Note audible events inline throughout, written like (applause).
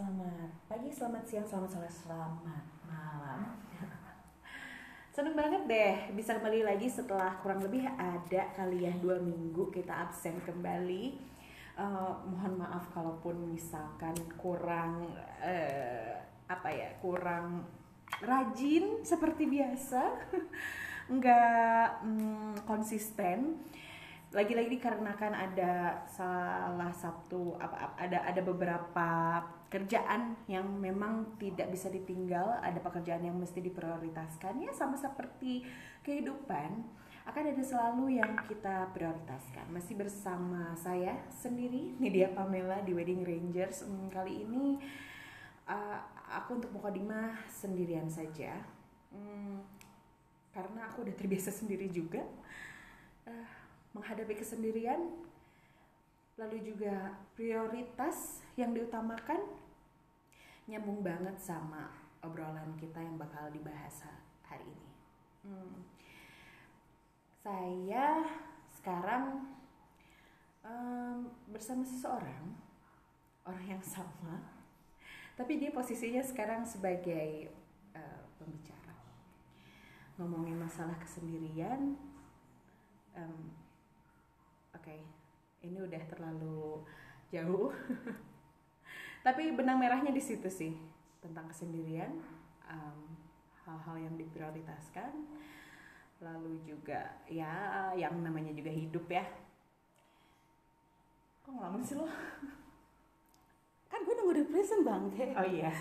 Selamat pagi, selamat siang, selamat sore, selamat malam. (laughs) Seneng banget deh bisa kembali lagi setelah kurang lebih ada kalian dua minggu kita absen kembali. Eh, mohon maaf kalaupun misalkan kurang eh, apa ya kurang rajin seperti biasa, (laughs) nggak mm, konsisten lagi-lagi dikarenakan ada salah satu apa ada ada beberapa kerjaan yang memang tidak bisa ditinggal ada pekerjaan yang mesti diprioritaskan ya sama seperti kehidupan akan ada selalu yang kita prioritaskan. Masih bersama saya sendiri Nidia Pamela di Wedding Rangers. Hmm, kali ini uh, aku untuk mukadimah sendirian saja. Hmm, karena aku udah terbiasa sendiri juga Eh, menghadapi kesendirian lalu juga prioritas yang diutamakan nyambung banget sama obrolan kita yang bakal dibahas ha- hari ini. Hmm. saya sekarang em, bersama seseorang orang yang sama tapi dia posisinya sekarang sebagai eh, pembicara. Ngomongin masalah kesendirian em, oke ini udah terlalu jauh (laughs) tapi benang merahnya di situ sih tentang kesendirian em, hal-hal yang diprioritaskan. Lalu juga ya yang namanya juga hidup ya. Kok ngelamun sih lo? Kan gue nunggu di prison bang. Oh iya.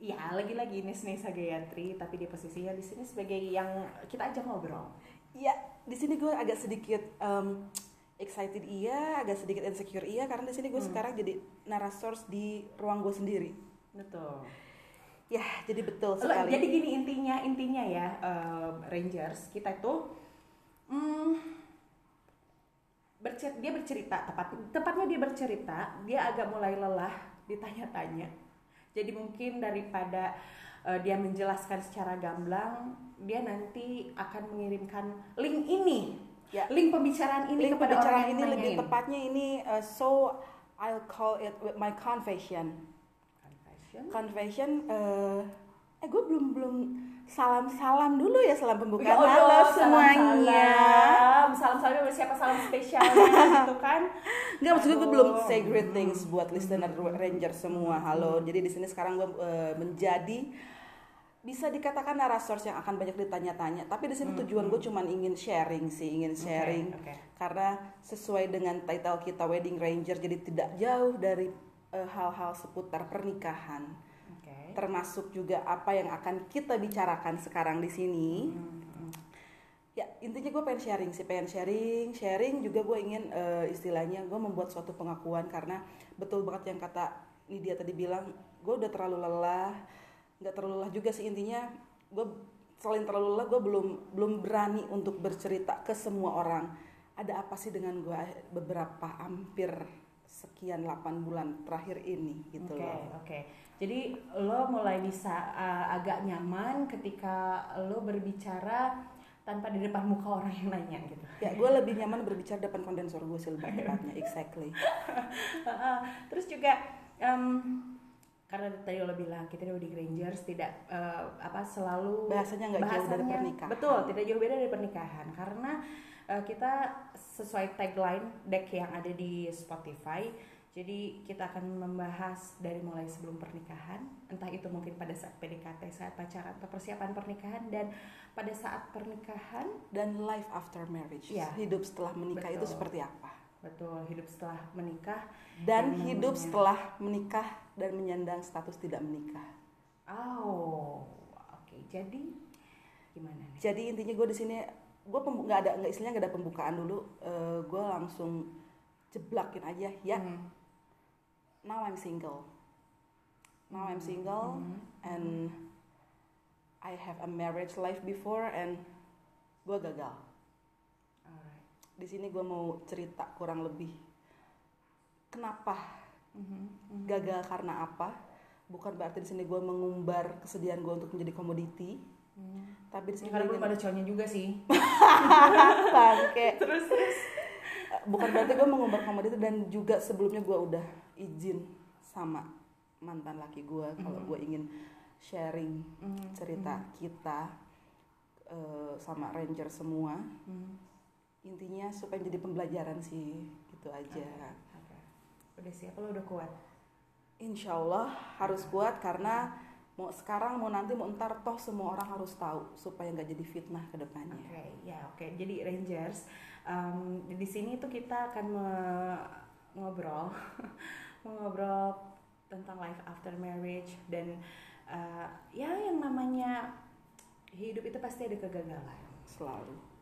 Ya lagi-lagi Ines Nesa Gayatri tapi di posisinya di sini sebagai yang kita ajak ngobrol. Ya di sini gue agak sedikit um, excited iya agak sedikit insecure iya karena di sini gue Hmm. sekarang jadi narasor di ruang gue sendiri. Betul. Ya jadi betul sekali. jadi gini intinya intinya ya eh, Rangers kita itu hmm, bercer- dia bercerita tepat tepatnya dia bercerita dia agak mulai lelah ditanya-tanya. Jadi mungkin daripada eh, dia menjelaskan secara gamblang dia nanti akan mengirimkan link ini Ya. link pembicaraan ini link kepada orang pembicaraan yang ini lebih nanyain. tepatnya ini uh, so I'll call it with my confession Confession. confession uh, eh gue belum belum salam salam dulu ya salam pembukaan Allah, halo salam- semuanya Salam, salam siapa salam spesialnya (laughs) gitu kan. Enggak maksudnya gue belum Aduh. say greetings buat listener Ranger semua. Halo. Jadi di sini sekarang gue eh, menjadi bisa dikatakan narasor yang akan banyak ditanya-tanya. Tapi di sini Hmm, tujuan gue cuma ingin sharing sih, ingin sharing. Oke, oke. Karena sesuai dengan title kita Wedding Ranger, jadi tidak jauh dari eh, hal-hal seputar pernikahan. Oke. Termasuk juga apa yang akan kita bicarakan sekarang di sini. Hmm, Ya intinya gue pengen sharing sih, pengen sharing, sharing juga gue ingin eh, istilahnya gue membuat suatu pengakuan karena betul banget yang kata Nidia tadi bilang, gue udah terlalu lelah, nggak terlalu lelah juga sih intinya gue selain terlalu lelah gue belum belum berani untuk bercerita ke semua orang. Ada apa sih dengan gue beberapa hampir sekian 8 bulan terakhir ini gitu Oke, loh. oke. Jadi lo mulai bisa uh, agak nyaman ketika lo berbicara tanpa di depan muka orang yang nanya gitu. Ya gue lebih nyaman berbicara depan kondensor gue sih lebih tepatnya, exactly. (laughs) Terus juga em, karena tadi lo bilang kita di Wedding Rangers tidak eh, apa selalu Bahasanya nggak jauh dari pernikahan. Betul, tidak jauh beda dari pernikahan karena eh, kita sesuai tagline deck yang ada di Spotify. Jadi kita akan membahas dari mulai sebelum pernikahan, entah itu mungkin pada saat PDKT, saat pacaran atau persiapan pernikahan dan pada saat pernikahan dan life after marriage Iya. hidup setelah menikah itu Betul. seperti apa betul hidup setelah menikah dan hidup namanya- setelah menikah dan menyandang status tidak menikah Oh, oke. Jadi gimana nih? jadi intinya gue di sini gue nggak ada nggak istilahnya nggak ada pembukaan dulu gue langsung jeblakin aja ya Hmm. now I'm single now I'm single Hmm. and I have a marriage life before and gue gagal. Di sini gue mau cerita kurang lebih kenapa Mhm, mhm. gagal karena apa bukan berarti di sini gue mengumbar kesedihan gue untuk menjadi komoditi Hmm. tapi di Ya, sini karena gue belum ada cowoknya juga sih. (laughs) bangke terus terus. bukan berarti gue mengumbar komoditi dan juga sebelumnya gue udah izin sama mantan laki gue kalau Mhm. gue ingin sharing Mhm. cerita kita eh, sama ranger semua Mhm. Intinya supaya jadi pembelajaran sih gitu aja Oke. Udah siap lo udah kuat. Insya Allah harus kuat karena mau sekarang mau nanti mau ntar toh semua orang harus tahu supaya nggak jadi fitnah ke depannya Oke, ya oke. Jadi Rangers, um, di sini tuh kita akan me- ngobrol, (laughs) ngobrol tentang life after marriage dan uh, ya yang namanya hidup itu pasti ada kegagalan. selalu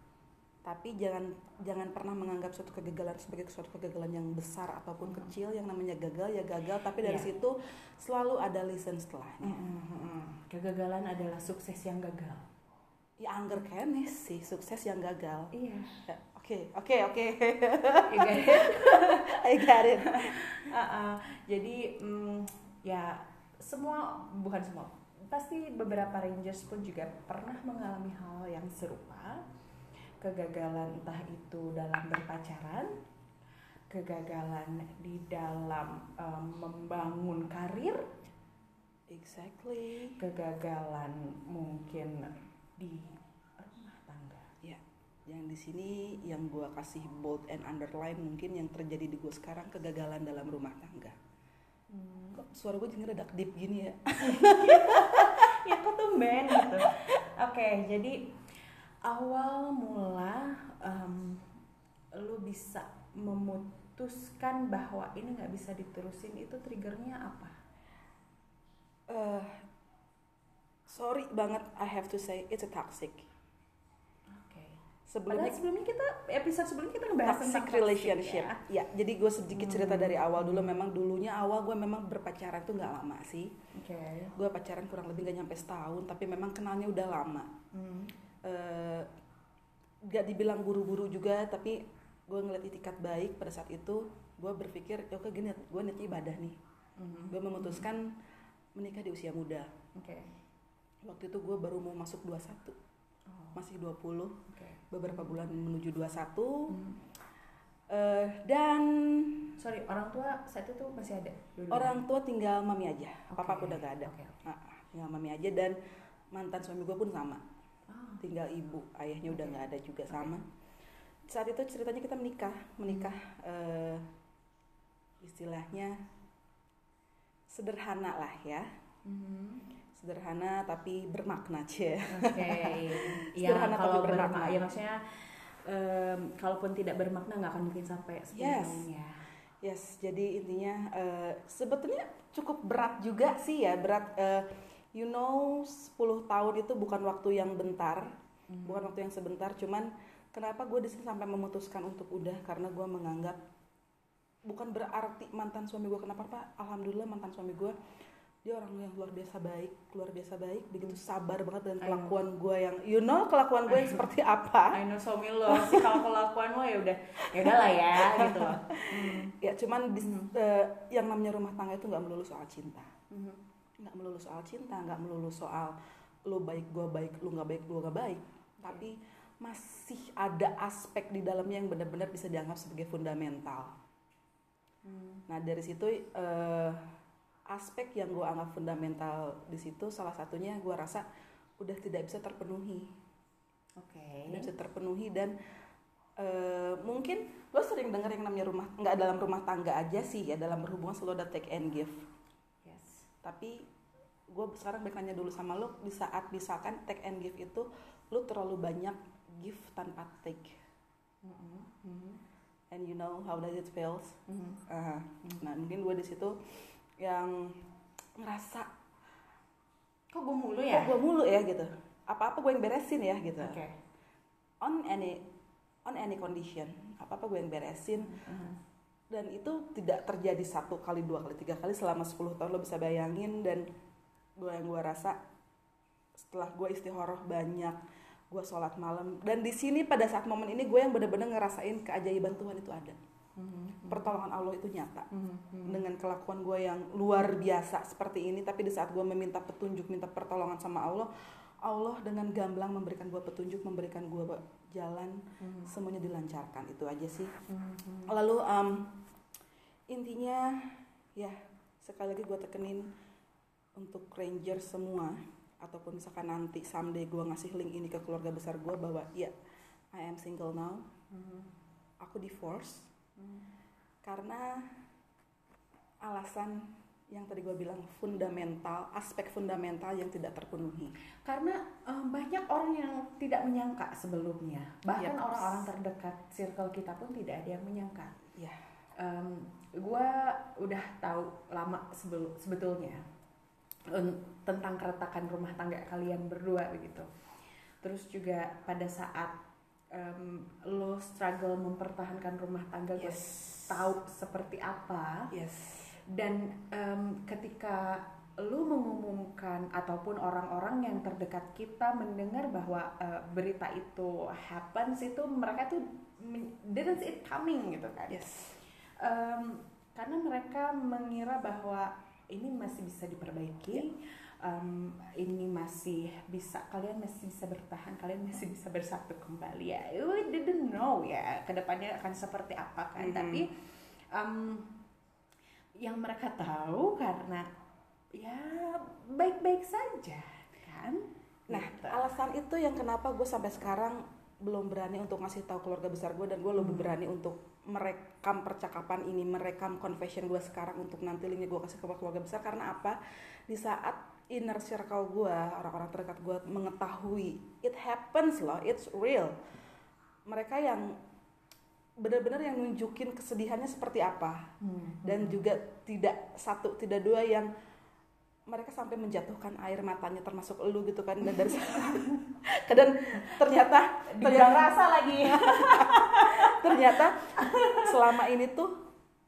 tapi jangan jangan pernah menganggap suatu kegagalan sebagai suatu kegagalan yang besar ataupun kecil yang namanya gagal ya gagal tapi dari Iya. situ selalu ada lesson setelahnya Kegagalan adalah sukses yang gagal. ya angger kene sih sukses yang gagal Iya. Ya, oke oke oke? (laughs) I got it Uh-uh. Jadi mm, ya semua bukan semua pasti beberapa rangers pun juga pernah mengalami hal yang serupa kegagalan entah itu dalam berpacaran kegagalan di dalam um, membangun karir. Exactly. Kegagalan mungkin di rumah tangga. Ya yang di sini yang gua kasih bold and underline mungkin yang terjadi di gua sekarang kegagalan dalam rumah tangga. Kok suara gue jadi rada deep gini ya? (laughs) Ya kok tumben gitu. Oke jadi awal mula em, lu bisa memutuskan bahwa ini nggak bisa diterusin itu triggernya apa? Eh, sorry banget I have to say it's a toxic. Sebelumnya padahal sebelumnya kita episode sebelumnya kita ngebahas toxic tentang relationship. ya. ya jadi gue sedikit cerita dari awal dulu. Memang dulunya awal gue memang berpacaran tuh nggak lama sih. Oke. Gue pacaran kurang lebih gak nyampe setahun tapi memang kenalnya udah lama. Hmm. Eh, gak dibilang buru-buru juga tapi gue ngeliat itikat baik pada saat itu gue berpikir ya oke gini gue niat ibadah nih. Mhm. gue memutuskan menikah di usia muda. Oke. Waktu itu gue baru mau masuk 21 Oh, masih 20 oke. Beberapa bulan menuju 21 Hmm. Eh, dan sorry orang tua saat itu masih ada? Dulu orang tua tinggal mami aja. Papa Oke, udah gak ada. Oke, oke. Ah, tinggal mami aja dan mantan suami gue pun sama Tinggal ibu ayahnya udah nggak ada juga sama saat itu ceritanya kita menikah menikah eh, istilahnya sederhana lah ya mhm. sederhana tapi bermakna cie Oke. (laughs) ya Sederhana tapi kalau bermakna. bermakna, ya maksudnya em, kalaupun tidak bermakna nggak akan mungkin sampai 10 Yes. ya. yes jadi intinya eh, sebetulnya cukup berat juga sih ya berat eh, you know 10 tahun itu bukan waktu yang bentar Mhm. bukan waktu yang sebentar cuman kenapa gue di sini sampai memutuskan untuk udah karena gue menganggap bukan berarti mantan suami gue kenapa pak alhamdulillah mantan suami gue dia orang yang luar biasa baik luar biasa baik begitu sabar banget dengan kelakuan gue yang you know kelakuan gue yang (laughs) seperti apa I know suami lo sih kalau kelakuan lo ya udah ya udah lah ya gitu loh. (laughs) Hmm. ya cuman di- Mhm. eh, yang namanya rumah tangga itu nggak melulu soal cinta Mhm. Nggak melulu soal cinta nggak melulu soal lu baik gue baik lu nggak baik gue nggak baik tapi masih ada aspek di dalamnya yang benar-benar bisa dianggap sebagai fundamental Hmm. nah dari situ eh, aspek yang gue anggap fundamental di situ salah satunya gue rasa udah tidak bisa terpenuhi Oke. tidak bisa terpenuhi dan eh, mungkin lo sering dengar yang namanya rumah nggak dalam rumah tangga aja sih ya dalam berhubungan selalu ada take and give Yes. tapi gue sekarang balik nanya dulu sama lo di saat misalkan take and give itu lo terlalu banyak give tanpa take Mhm. Mhm. and you know how does it feels Mhm. Ah, nah mungkin gue di situ yang ngerasa Kok gue mulu kok ya? gue mulu ya gitu apa apa gue yang beresin ya gitu Oke. on any on any condition apa apa gue yang beresin Mhm. dan itu tidak terjadi satu kali dua kali tiga kali selama 10 tahun lo bisa bayangin dan gue yang gue rasa setelah gue istihoroh banyak gue sholat malam dan di sini pada saat momen ini gue yang bener-bener ngerasain keajaiban Tuhan itu ada Mhm. pertolongan Allah itu nyata Mhm. Mhm. dengan kelakuan gue yang luar biasa seperti ini tapi di saat gue meminta petunjuk minta pertolongan sama Allah Allah dengan gamblang memberikan gue petunjuk memberikan gue jalan Mhm. semuanya dilancarkan itu aja sih Mhm. lalu em, intinya ya sekali lagi gue tekenin untuk ranger semua ataupun misalkan nanti someday gue ngasih link ini ke keluarga besar gue bahwa ya I am single now Hmm. aku divorce Hmm. karena alasan yang tadi gue bilang fundamental aspek fundamental yang tidak terpenuhi Karena em, banyak orang yang tidak menyangka sebelumnya, bahkan Yep. orang-orang terdekat circle kita pun tidak ada yang menyangka. ya Em, gua udah tahu lama sebelum sebetulnya tentang keretakan rumah tangga kalian berdua begitu. Terus juga pada saat em, lo struggle mempertahankan rumah tangga, gue yes tahu seperti apa. yes Dan em, ketika lu mengumumkan ataupun orang-orang yang terdekat kita mendengar bahwa eh, berita itu happens itu mereka tuh didn't see it coming gitu kan. yes Em, karena mereka mengira bahwa ini masih bisa diperbaiki, em, ini masih bisa kalian masih bisa bertahan, kalian masih bisa bersatu kembali ya. We didn't know ya ke depannya akan seperti apa kan, Mhm. tapi em, yang mereka tahu karena ya baik-baik saja kan. Nah, Gitu. alasan itu yang kenapa gue sampai sekarang belum berani untuk ngasih tahu keluarga besar gue dan gue lebih Hmm. berani untuk merekam percakapan ini, merekam confession gue sekarang untuk nanti linknya gue kasih ke keluarga besar karena apa? Di saat inner circle gue, orang-orang terdekat gue mengetahui it happens loh, it's real. Mereka yang benar-benar yang nunjukin kesedihannya seperti apa Hmm. dan juga tidak satu tidak dua yang mereka sampai menjatuhkan air matanya termasuk elu gitu kan dan dari (laughs) dan ternyata Dibilang rasa lagi. (laughs) ternyata selama ini tuh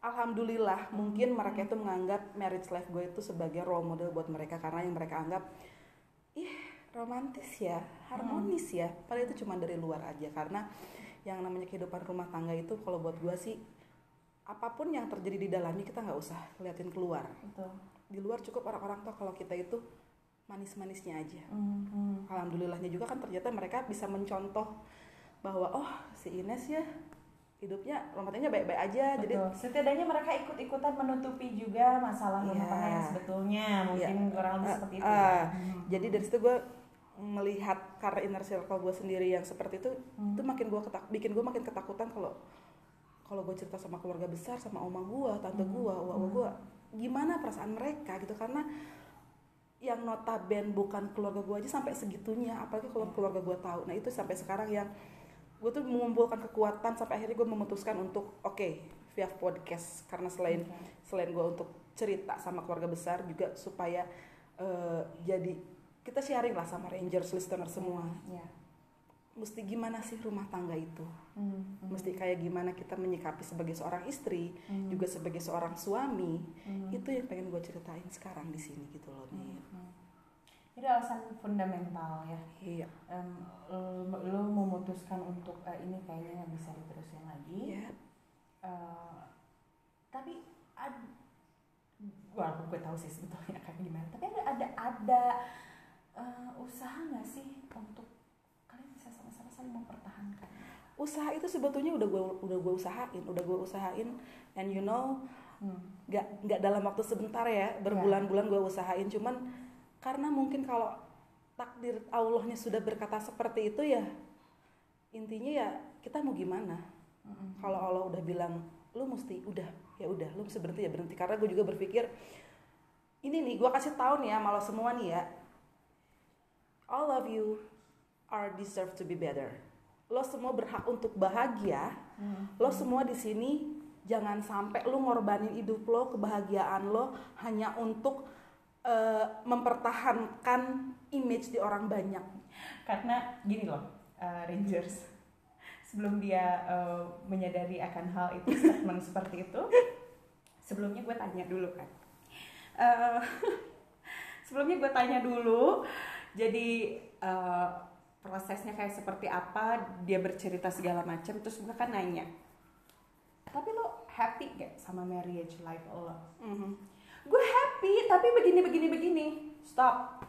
alhamdulillah mungkin mereka itu menganggap marriage life gue itu sebagai role model buat mereka. Karena yang mereka anggap ih romantis ya harmonis ya. Padahal itu cuma dari luar aja. Karena yang namanya kehidupan rumah tangga itu kalau buat gue sih apa pun yang terjadi di dalamnya kita nggak usah liatin keluar. Betul. di luar cukup orang-orang tahu kalau kita itu manis-manisnya aja. Hmm. alhamdulillahnya juga kan ternyata mereka bisa mencontoh bahwa oh si Ines ya hidupnya rumah tangganya baik-baik aja jadi Betul. setidaknya mereka ikut-ikutan menutupi juga masalah rumah Iya. tangga yang sebetulnya mungkin kurang lebih Ah, seperti itu. ah. ya. Hmm. jadi dari situ gue melihat karena inner circle gue sendiri yang seperti itu Hmm. itu makin gue ketak bikin gue makin ketakutan kalau kalau gue cerita sama keluarga besar sama oma gue tante Hmm. gue uwa Hmm. gue gimana perasaan mereka gitu karena yang notaben bukan keluarga gue aja sampai segitunya apalagi kalau Hmm. keluarga gue tahu nah itu sampai sekarang yang gue tuh mengumpulkan kekuatan sampai akhirnya gue memutuskan untuk oke via podcast karena selain Oke. selain gue untuk cerita sama keluarga besar juga supaya eh, jadi kita sharing lah sama rangers listener semua Iya. mesti gimana sih rumah tangga itu Hmm, hmm. mesti kayak gimana kita menyikapi sebagai seorang istri Hmm. juga sebagai seorang suami Hmm. itu yang pengen gue ceritain sekarang di sini gitu loh nih hmm. Itu alasan fundamental ya. iya Em, lo, lo memutuskan untuk eh, ini kayaknya nggak bisa diterusin lagi. iya Eh, tapi ad, walaupun gue tahu sih sebetulnya kayak gimana. Tapi ada ada ada eh, usaha nggak sih untuk kalian bisa sama-sama saling mempertahankan? usaha itu sebetulnya udah gue udah gue usahain udah gue usahain and you know Hmm. nggak nggak dalam waktu sebentar ya berbulan-bulan gue usahain cuman karena mungkin kalau takdir Allahnya sudah berkata seperti itu ya intinya ya kita mau gimana? Kalau Allah udah bilang lu mesti udah ya udah lu mesti berhenti ya berhenti. Karena gue juga berpikir ini nih gue kasih tahu nih ya malah semua nih ya. All of you are deserve to be better. Lo semua berhak untuk bahagia. Lo semua di sini jangan sampai lo ngorbanin hidup lo kebahagiaan lo hanya untuk eh, mempertahankan image di orang banyak Karena gini loh, eh, Rangers. Sebelum dia eh, menyadari akan hal itu, (laughs) statement seperti itu, sebelumnya gue tanya dulu kan. Eh, (laughs) sebelumnya gue tanya dulu, jadi eh, prosesnya kayak seperti apa, dia bercerita segala macam, terus gue kan nanya, tapi lo happy gak sama marriage life lo? Gue happy tapi begini begini begini. Stop.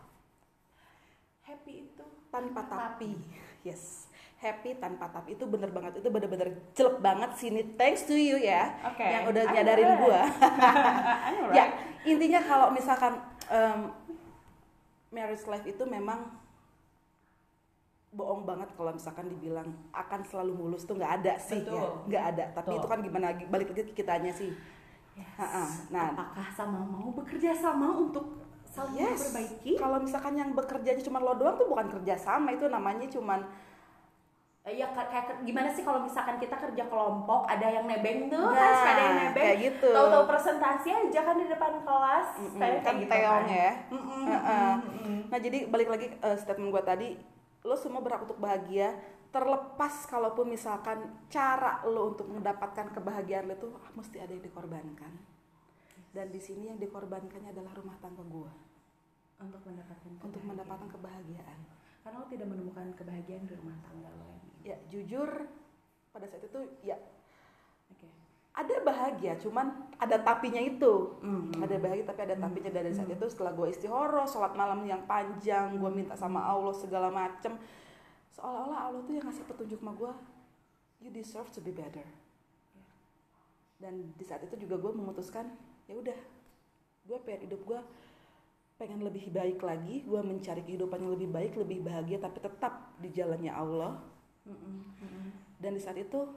Happy itu tanpa tapi. Yes. Happy tanpa tapi. Itu bener banget. Itu bener-bener jelek banget sini thanks to you ya Oke. yang udah nyadarin (laughs) I know, ya right? intinya kalau misalkan em, marriage life itu memang bohong banget kalau misalkan dibilang akan selalu mulus tuh nggak ada sih ya. Betul. nggak ada. Tapi Betul. itu kan gimana balik lagi kitanya sih Yes. Nah apakah sama mau bekerja sama untuk saling yes memperbaiki kalau misalkan yang bekerjanya cuma lo doang tuh bukan kerja sama itu namanya cuman Eh, ya kayak gimana sih kalau misalkan kita kerja kelompok ada yang nebeng tuh Nah, kan ada yang nebeng kayak gitu. tahu-tahu presentasi aja kan di depan kelas Mm-mm, kayak kan gitu teong ya Mm-mm, Heeh. mm-mm. Nah jadi balik lagi eh, statement gue tadi, lo semua berhak untuk bahagia, terlepas kalaupun misalkan cara lo untuk mendapatkan kebahagiaan lo itu ah, mesti ada yang dikorbankan. Dan di sini yang dikorbankannya adalah rumah tangga gue untuk mendapatkan untuk kebahagiaan. mendapatkan kebahagiaan. karena lo tidak menemukan kebahagiaan di rumah tangga lo Ya jujur pada saat itu ya oke ada bahagia, cuman ada tapinya itu. Mhm. Ada bahagia tapi ada tapinya dari saat itu setelah gue istihoroh, sholat malam yang panjang, gue minta sama Allah segala macem. Seolah-olah Allah tuh yang ngasih petunjuk sama gue, you deserve to be better. Dan di saat itu juga gue memutuskan, ya udah, gue pengen hidup gue pengen lebih baik lagi, gue mencari kehidupan yang lebih baik, lebih bahagia, tapi tetap di jalannya Allah. Dan di saat itu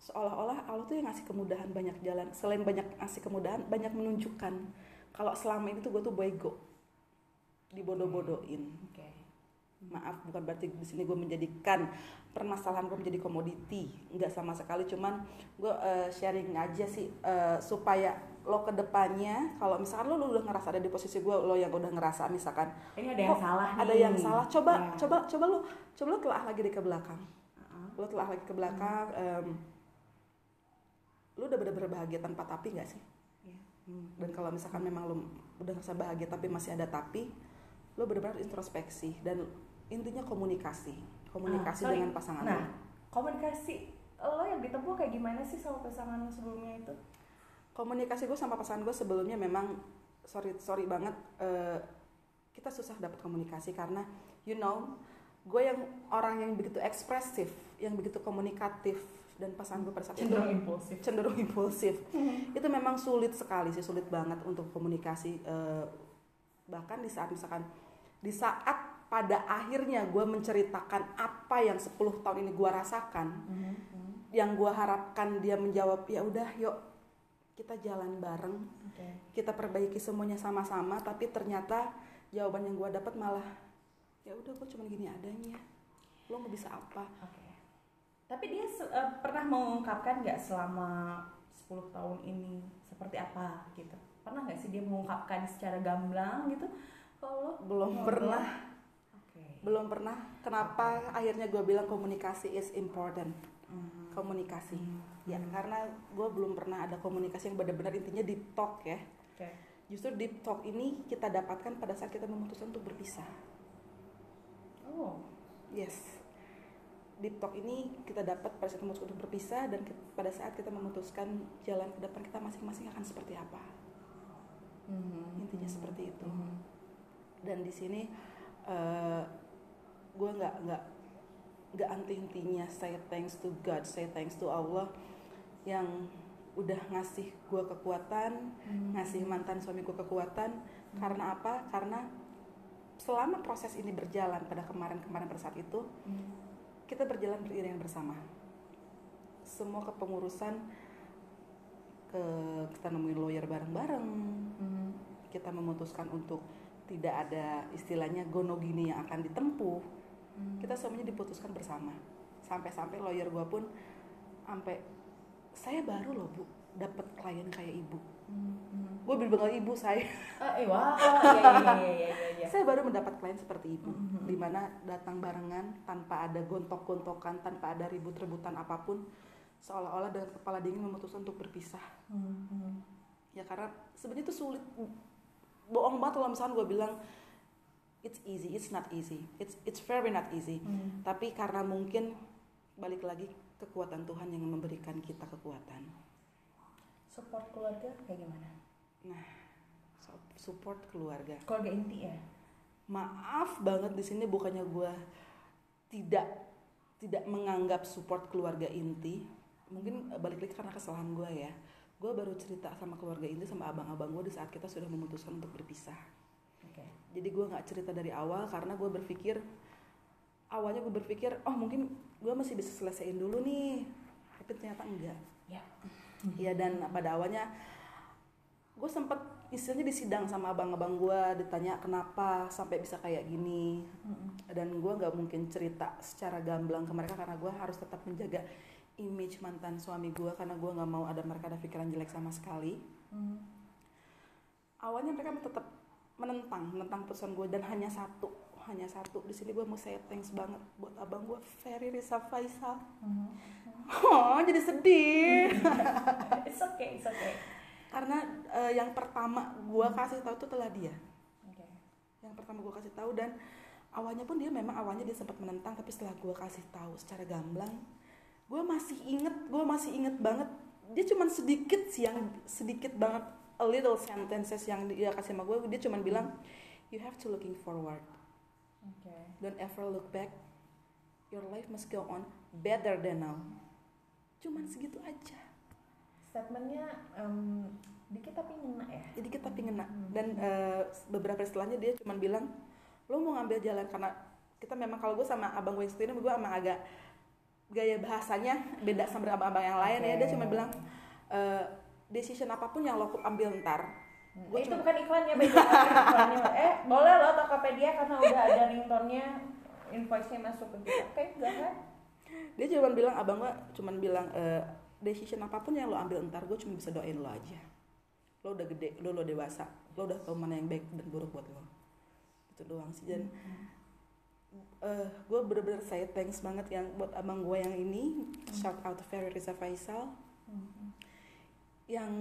seolah-olah Allah tuh yang ngasih kemudahan banyak jalan. Selain banyak ngasih kemudahan, banyak menunjukkan kalau selama ini tuh gue tuh bego, dibodoh-bodohin. oke Maaf, bukan berarti di sini gue menjadikan permasalahan gue menjadi komoditi, nggak sama sekali. Cuman gue eh, sharing aja sih eh, supaya lo ke depannya, kalau misalkan lo, lo udah ngerasa ada di posisi gue, lo yang udah ngerasa misalkan ini ada yang salah nih ada yang salah, coba Ya. coba coba lo coba lo telah lagi di ke belakang Uh-uh. lo telah lagi ke belakang em, lo udah bener-bener bahagia tanpa tapi nggak sih Iya. Hmm, dan kalau misalkan memang lo udah ngerasa bahagia tapi masih ada tapi lo bener-bener introspeksi dan intinya komunikasi komunikasi Ah, sorry. dengan pasangan nah lo. komunikasi lo yang ditempuh kayak gimana sih sama pasangan lo sebelumnya itu? Komunikasi gue sama pasangan gue sebelumnya memang sorry sorry banget eh, kita susah dapat komunikasi karena you know gue yang orang yang begitu ekspresif yang begitu komunikatif dan pasangan gue pada saat itu impulsif. cenderung impulsif. (laughs) Itu memang sulit sekali sih sulit banget untuk komunikasi eh, bahkan di saat misalkan di saat pada akhirnya gue menceritakan apa yang 10 tahun ini gue rasakan yang gue harapkan dia menjawab ya udah yuk kita jalan bareng oke kita perbaiki semuanya sama-sama tapi ternyata jawaban yang gue dapat malah ya udah gue cuma gini adanya lo nggak bisa apa Oke. Tapi dia eh, pernah mengungkapkan nggak selama 10 tahun ini seperti apa gitu? Pernah nggak sih dia mengungkapkan secara gamblang gitu? Kalau belum Ngobrol. pernah. Belum pernah kenapa akhirnya gue bilang komunikasi is important Mhm. komunikasi Mhm. ya karena gue belum pernah ada komunikasi yang benar-benar intinya deep talk ya Oke. justru deep talk ini kita dapatkan pada saat kita memutuskan untuk berpisah Oh. yes deep talk ini kita dapat pada saat memutuskan untuk berpisah dan ke- pada saat kita memutuskan jalan ke depan kita masing-masing akan seperti apa Mhm. intinya seperti itu Mhm. dan di sini gue nggak nggak nggak anti-intinya say thanks to God say thanks to Allah yang udah ngasih gue kekuatan Mhm. ngasih mantan suami gue kekuatan karena apa karena selama proses ini berjalan pada kemarin-kemarin pada saat itu Mhm. kita berjalan beriringan bersama semua kepengurusan ke kita nemuin lawyer bareng-bareng Mhm. kita memutuskan untuk tidak ada istilahnya gono gini yang akan ditempuh. Kita semuanya diputuskan bersama sampai-sampai lawyer gue pun sampai saya baru loh bu dapat klien kayak ibu Mhm. gue bilang ibu saya Ah, eh, wah, iya, iya, iya, iya, iya, saya baru mendapat klien seperti ibu Mhm. di mana datang barengan tanpa ada gontok-gontokan tanpa ada ribut-rebutan apa pun seolah-olah dengan kepala dingin memutuskan untuk berpisah Mhm. ya karena sebenarnya itu sulit bohong banget kalau misalnya gue bilang it's easy it's not easy it's it's very not easy Mhm. tapi karena mungkin balik lagi kekuatan Tuhan yang memberikan kita kekuatan Support keluarga kayak gimana? So- support keluarga Keluarga inti ya? maaf banget di sini bukannya gue tidak tidak menganggap support keluarga inti mungkin eh, balik lagi karena kesalahan gue ya gue baru cerita sama keluarga inti sama abang-abang gue di saat kita sudah memutuskan untuk berpisah. Jadi gue nggak cerita dari awal karena gue berpikir awalnya gue berpikir oh mungkin gue masih bisa selesaiin dulu nih. Tapi ternyata enggak. Ya. Iya dan pada awalnya gue sempet istilahnya disidang sama abang-abang gue ditanya kenapa sampai bisa kayak gini? Dan gue nggak mungkin cerita secara gamblang ke mereka karena gue harus tetap menjaga image mantan suami gue karena gue nggak mau ada mereka ada pikiran jelek sama sekali. Hmm. awalnya mereka tetap menentang menentang pesan gue dan hanya satu hanya satu di sini gue mau say thanks banget buat abang gue Ferry Risa Faisal Hmm. oh jadi sedih (laughs) It's okay, it's okay. karena eh, yang pertama gue kasih tahu itu telah dia Oke. yang pertama gue kasih tahu dan awalnya pun dia memang awalnya dia sempat menentang tapi setelah gue kasih tahu secara gamblang gue masih inget gue masih inget banget dia cuman sedikit sih yang sedikit banget a little sentences yang dia kasih sama gue dia cuman bilang you have to looking forward. Oke. don't ever look back. Your life must go on better than now. Cuman segitu aja. Statementnya em, dikit tapi ngena ya. jadi kita pingin dan eh, beberapa setelahnya dia cuma bilang lo mau ngambil jalan karena kita memang kalau gue sama abang gue sendiri gue emang agak gaya bahasanya beda sama abang-abang yang lain ya. Dia cuma bilang eh, decision apa pun yang lo ambil ntar. Gue itu bukan iklannya, iklannya. Eh, boleh loh Tokopedia karena udah ada ringtone-nya, invoice-nya masuk ke kita. Oke, go ahead. dia cuma bilang abang gue cuma bilang eh, decision apa pun yang lo ambil ntar gue cuma bisa doain lo aja. Lo udah gede lo lo dewasa lo udah tahu mana yang baik dan buruk buat lo. Itu doang sih dan eh gue bener-bener saya thanks banget yang buat abang gue yang ini. Shout out to Ferry Riza Faisal yang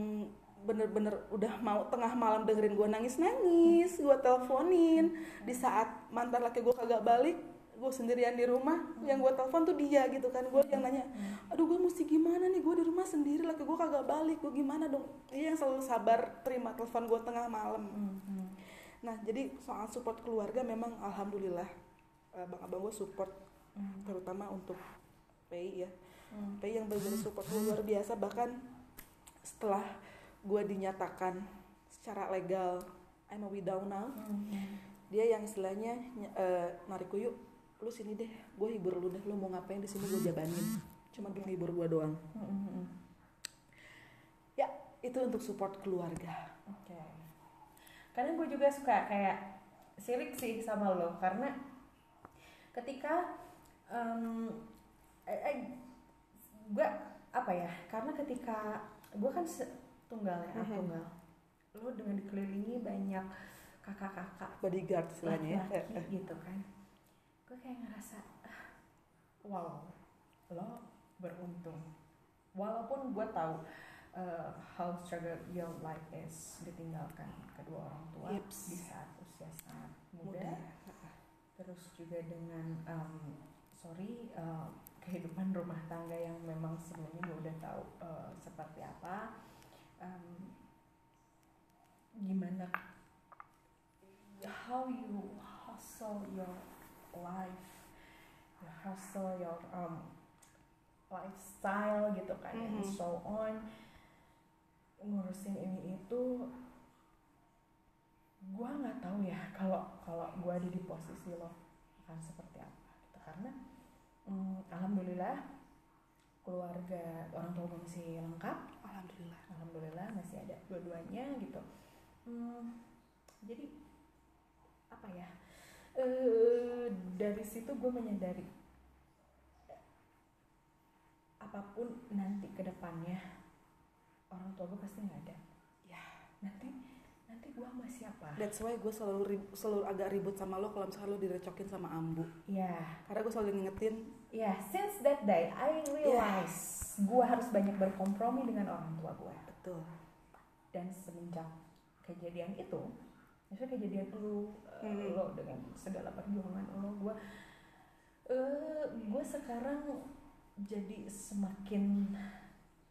bener-bener udah mau tengah malam dengerin gue nangis nangis gue teleponin. Di saat mantan laki gue kagak balik gue sendirian di rumah yang gue telepon tuh dia gitu kan. Gue yang nanya aduh gue mesti gimana nih? Gue di rumah sendiri laki gue kagak balik gue gimana dong? Dia yang selalu sabar terima telepon gue tengah malam. Nah jadi soal support keluarga memang alhamdulillah abang-abang gue support terutama untuk PI ya. PI yang benar-benar support luar biasa bahkan setelah gue dinyatakan secara legal I'm a widow now. Dia yang istilahnya ny- eh, yuk lu sini deh gue hibur lu deh lu mau ngapain di sini gue jabanin. Cuma untuk hibur gue doang. Ya itu untuk support keluarga. Oke. Karena gue juga suka kayak sirik sih sama lo karena ketika em eh, eh, gue apa ya? Karena ketika gue kan tunggal ya, anak Mhm. tunggal. Lo dengan dikelilingi banyak kakak-kakak bodyguard istilahnya ya laki-laki gitu kan. Gue kayak ngerasa ah, wow, lo beruntung. Walaupun gue tahu uh, how struggle your life is ditinggalkan kedua orang tua Yeps. di saat usia sangat muda, muda terus juga dengan um, sorry uh, kehidupan rumah tangga yang memang gue udah tahu uh, seperti apa um, gimana? How you hustle your life you hustle your um, lifestyle gitu kan and Mhm. so on. Ngurusin ini itu gua nggak tahu ya kalau kalau gua ada di posisi lo akan seperti apa gitu karena mm, alhamdulillah keluarga orang tua gue masih lengkap. Alhamdulillah. Alhamdulillah masih ada dua-duanya gitu. Hmm, jadi apa ya? Eh dari situ gue menyadari apa pun nanti ke depannya orang tua gue pasti nggak ada. Ya. Nanti sama siapa? That's why gue selalu rib- selalu agak ribut sama lo kalau misalnya lo direcokin sama ambu. Ya karena gue selalu ngingetin. Ya since that day I realize gue harus banyak berkompromi dengan orang tua gue betul. Dan semenjak kejadian itu maksudnya kejadian lu uh, Hmm. lo dengan segala perjuangan lo gue eh gue sekarang jadi semakin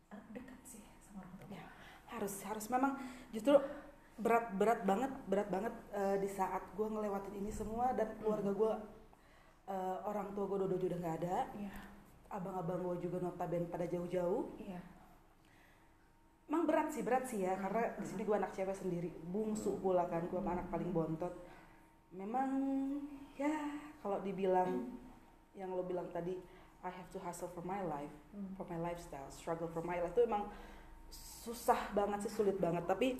uh, dekat sih sama orang tua Ya. harus harus. Memang justru berat berat banget berat banget eh, di saat gue ngelewatin ini semua dan keluarga gue Eh, orang tua gue udah udah nggak ada. Iya. abang-abang gue juga notabene pada jauh-jauh. Iya. emang berat sih berat sih ya karena di sini gue anak cewek sendiri bungsu pula kan gue anak paling bontot. Memang ya kalau dibilang yang lo bilang tadi I have to hustle for my life Hmm. for my lifestyle struggle for my life itu emang susah banget sih sulit banget. Tapi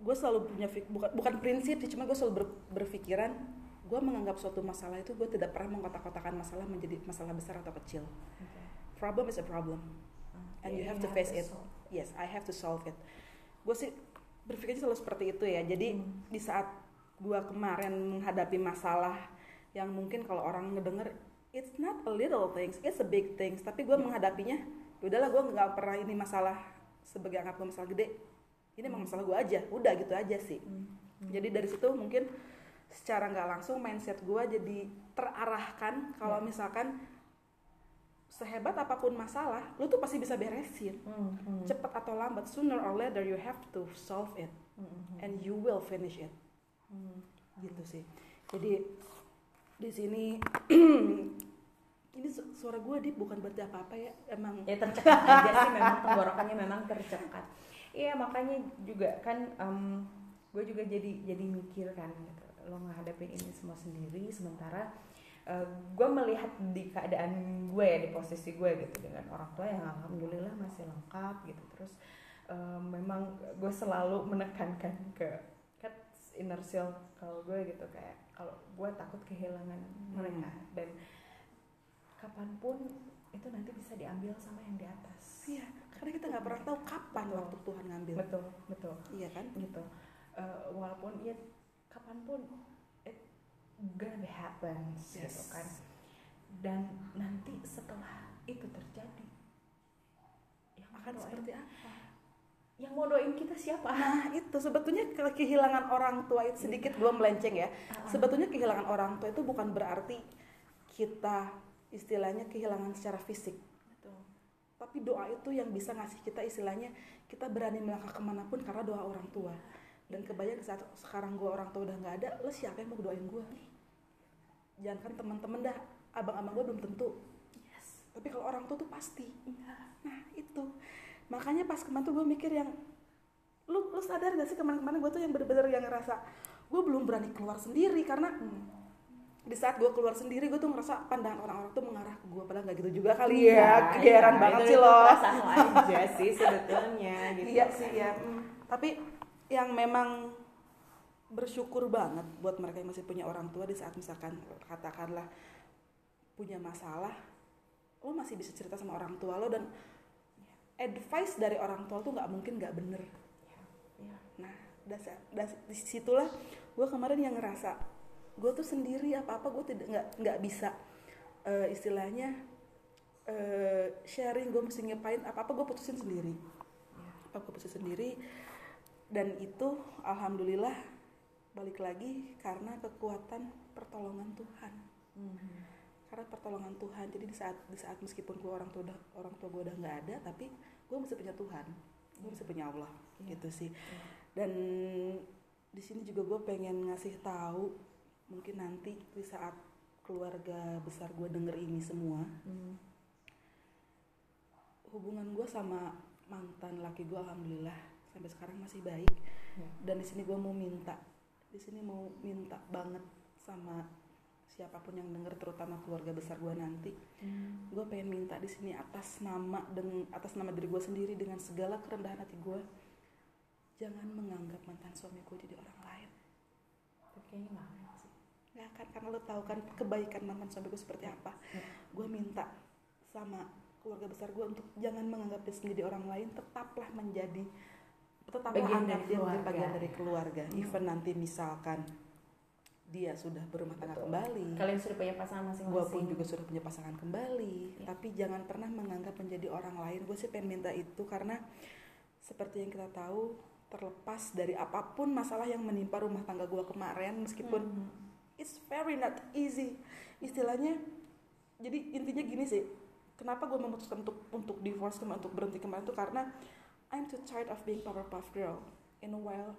gue selalu punya bukan bukan prinsip sih cuma gue selalu ber- berpikiran gue menganggap suatu masalah itu gue tidak pernah mengkotak-kotakan masalah menjadi masalah besar atau kecil Oke. problem is a problem And you have to face it. solve. yes I have to solve it gue sih berpikirnya selalu seperti itu ya jadi Hmm. di saat gue kemarin menghadapi masalah yang mungkin kalau orang ngedenger it's not a little things it's a big things tapi gue menghadapinya ya udahlah gue nggak pernah ini masalah sebagai anggap gue masalah gede ini emang masalah gue aja udah gitu aja sih Hmm. jadi dari situ mungkin secara nggak langsung mindset gue jadi terarahkan kalau Ya. misalkan sehebat apa pun masalah lu tuh pasti bisa beresin Hmm. Hmm. cepat atau lambat sooner or later you have to solve it Hmm. Hmm. and you will finish it Hmm. gitu sih jadi di sini (clears throat) ini su- suara gue di bukan berarti apa apa ya emang ya tercekat aja sih memang tenggorokannya memang tercekat iya makanya juga kan gue juga jadi jadi mikir kan gitu. lo ngadepin ini semua sendiri sementara gue melihat di keadaan gue ya di posisi gue gitu dengan orang tua yang alhamdulillah masih lengkap gitu. Terus eh, memang gue selalu menekankan ke kan inner circle gue gitu kayak kalau gue takut kehilangan mereka dan kapan pun itu nanti bisa diambil sama yang di atas. Iya karena kita nggak pernah tahu kapan Betul. waktu Tuhan ngambil. Betul betul. Iya kan? Gitu. Eh, walaupun ya kapan pun it gonna be happens gitu Yes. kan. Dan nanti setelah itu terjadi yang akan doain- seperti apa? Yang mau doain kita siapa? Nah itu. Sebetulnya ke- kehilangan orang tua itu sedikit gue melenceng ya. Ah, sebetulnya kehilangan orang tua itu bukan berarti kita istilahnya kehilangan secara fisik tapi doa itu yang bisa ngasih kita istilahnya kita berani melangkah ke mana pun karena doa orang tua. Dan kebayang saat sekarang gue orang tua udah nggak ada lo siapa yang mau doain gue jangan kan teman-teman dah abang-abang gue belum tentu. Yes. Tapi kalau orang tua tuh pasti. Iya. Nah itu. Makanya pas kemarin tuh gue mikir yang lu lu sadar gak sih kemarin-kemarin gue tuh yang bener-bener yang ngerasa gue belum berani keluar sendiri karena di saat gue keluar sendiri gue tuh ngerasa pandangan orang-orang tuh mengarah ke gue padahal nggak gitu juga kali ya. kegeeran iya, banget itu- sih itu lo perasaan lo (laughs) aja sih sebetulnya gitu. Iya sih ya mm. tapi yang memang bersyukur banget buat mereka yang masih punya orang tua di saat misalkan katakanlah punya masalah lo masih bisa cerita sama orang tua lo dan advice dari orang tua tuh nggak mungkin nggak bener. Iya. nah dasar das, di situlah gue kemarin yang ngerasa gue tuh sendiri apa apa gue tidak nggak nggak bisa eh, istilahnya eh, sharing gue mesti ngapain apa apa gue putusin sendiri apa gue putusin sendiri dan itu alhamdulillah balik lagi karena kekuatan pertolongan Tuhan Mhm. karena pertolongan Tuhan jadi di saat di saat meskipun gue orang tua orang tua gue udah nggak ada tapi gue masih punya Tuhan gue masih punya Allah Iya. gitu sih Iya. dan di sini juga gue pengen ngasih tahu mungkin nanti di saat keluarga besar gue denger ini semua Mhm. hubungan gue sama mantan laki gue alhamdulillah sampai sekarang masih baik Ya. dan di sini gue mau minta di sini mau minta banget sama siapa pun yang denger terutama keluarga besar gue nanti Mhm. gue pengen minta di sini atas nama dengan atas nama diri gue sendiri dengan segala kerendahan hati gue jangan menganggap mantan suami gue jadi orang lain kayaknya ya kan karena lo tahu kan kebaikan mantan suami gue seperti apa Ya. gue minta sama keluarga besar gue untuk jangan menganggap dia menjadi orang lain tetaplah menjadi tetaplah Bagian anggap dari dia menjadi keluarga. bagian dari keluarga Hmm. even nanti misalkan dia sudah berumah tangga Betul. kembali kalian sudah punya pasangan masing-masing gue pun juga sudah punya pasangan kembali Ya. tapi jangan pernah menganggap menjadi orang lain gue sih pengen minta itu karena seperti yang kita tahu terlepas dari apa pun masalah yang menimpa rumah tangga gue kemarin meskipun Mhm. It's very not easy. Istilahnya jadi intinya gini sih. Kenapa gue memutuskan untuk untuk divorce kemarin untuk berhenti kemarin itu karena I'm too tired of being Powerpuff Girl. In a while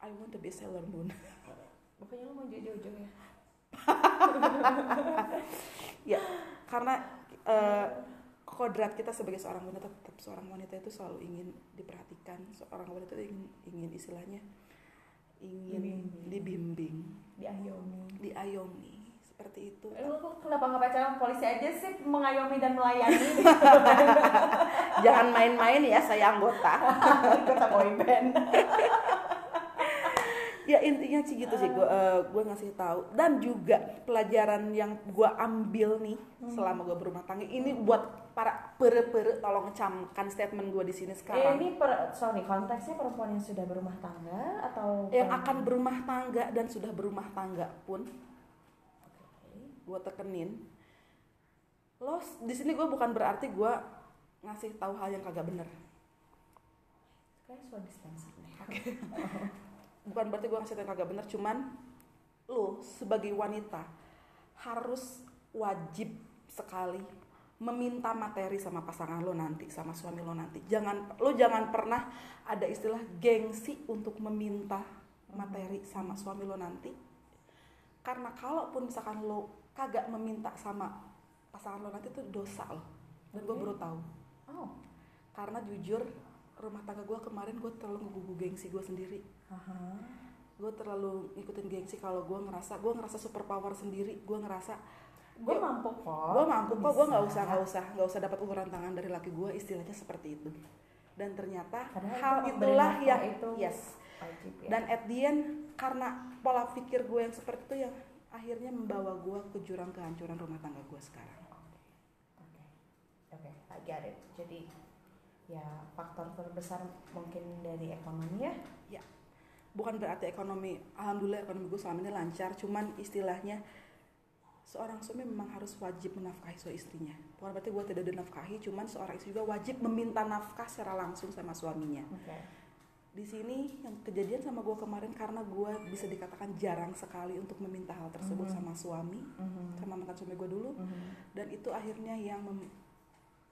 I want to be Sailor Moon. (laughs) Pokoknya lo mau jadi Jojo ya? (laughs) ya karena uh, kodrat kita sebagai seorang wanita tetap seorang wanita itu selalu ingin diperhatikan. Seorang wanita itu ingin ingin istilahnya ingin Dibimbing. dibimbing Diayomi. diayomi seperti itu Lu kenapa nggak pacaran polisi aja sih mengayomi dan melayani (laughs) jangan main-main ya saya anggota (laughs) kota boyband? (laughs) ya intinya sih gitu sih. Gue gue ngasih tahu. Dan juga pelajaran yang gue ambil nih selama gue berumah tangga ini buat para pere-pere tolong camkan statement gue di sini Eh, sekarang. Ini per, sorry konteksnya perempuan yang sudah berumah tangga atau yang perempuan- akan berumah tangga dan sudah berumah tangga pun Oke. gue tekenin. Lo di sini gue bukan berarti gue ngasih tahu hal yang kagak bener. Kayak suara dispenser nih. (laughs) bukan berarti gue ngasih yang kagak bener cuman lo sebagai wanita harus wajib sekali meminta materi sama pasangan lo nanti sama suami lo nanti. Jangan lo jangan pernah ada istilah gengsi untuk meminta materi sama suami lo nanti. Karena kalaupun misalkan lo kagak meminta sama pasangan lo nanti itu dosa lo. Dan gue baru tahu. Oh. karena jujur rumah tangga gue kemarin gue terlalu ngegugu gengsi gue sendiri Aha. gue terlalu ngikutin gengsi kalau gue ngerasa gue ngerasa super power sendiri gue ngerasa Gue mampu kok. gue mampu kok gue nggak usah nggak usah nggak usah dapat uluran tangan dari laki gue istilahnya seperti itu dan ternyata Padahal hal itu itulah yang itu yes Wajib ya. dan at the end karena pola pikir gue yang seperti itu yang akhirnya membawa gue ke jurang kehancuran rumah tangga gue sekarang Oke, oke, I get it. Jadi ya faktor terbesar mungkin dari ekonomi ya. Bukan berarti ekonomi alhamdulillah ekonomi gue selama ini lancar cuman istilahnya seorang suami memang harus wajib menafkahi suami istrinya bukan berarti gue tidak dinafkahi cuman seorang istri juga wajib meminta nafkah secara langsung sama suaminya Oke. di sini yang kejadian sama gue kemarin karena gue bisa dikatakan jarang sekali untuk meminta hal tersebut Mhm. sama suami Mhm. sama mantan suami gue dulu Mhm. dan itu akhirnya yang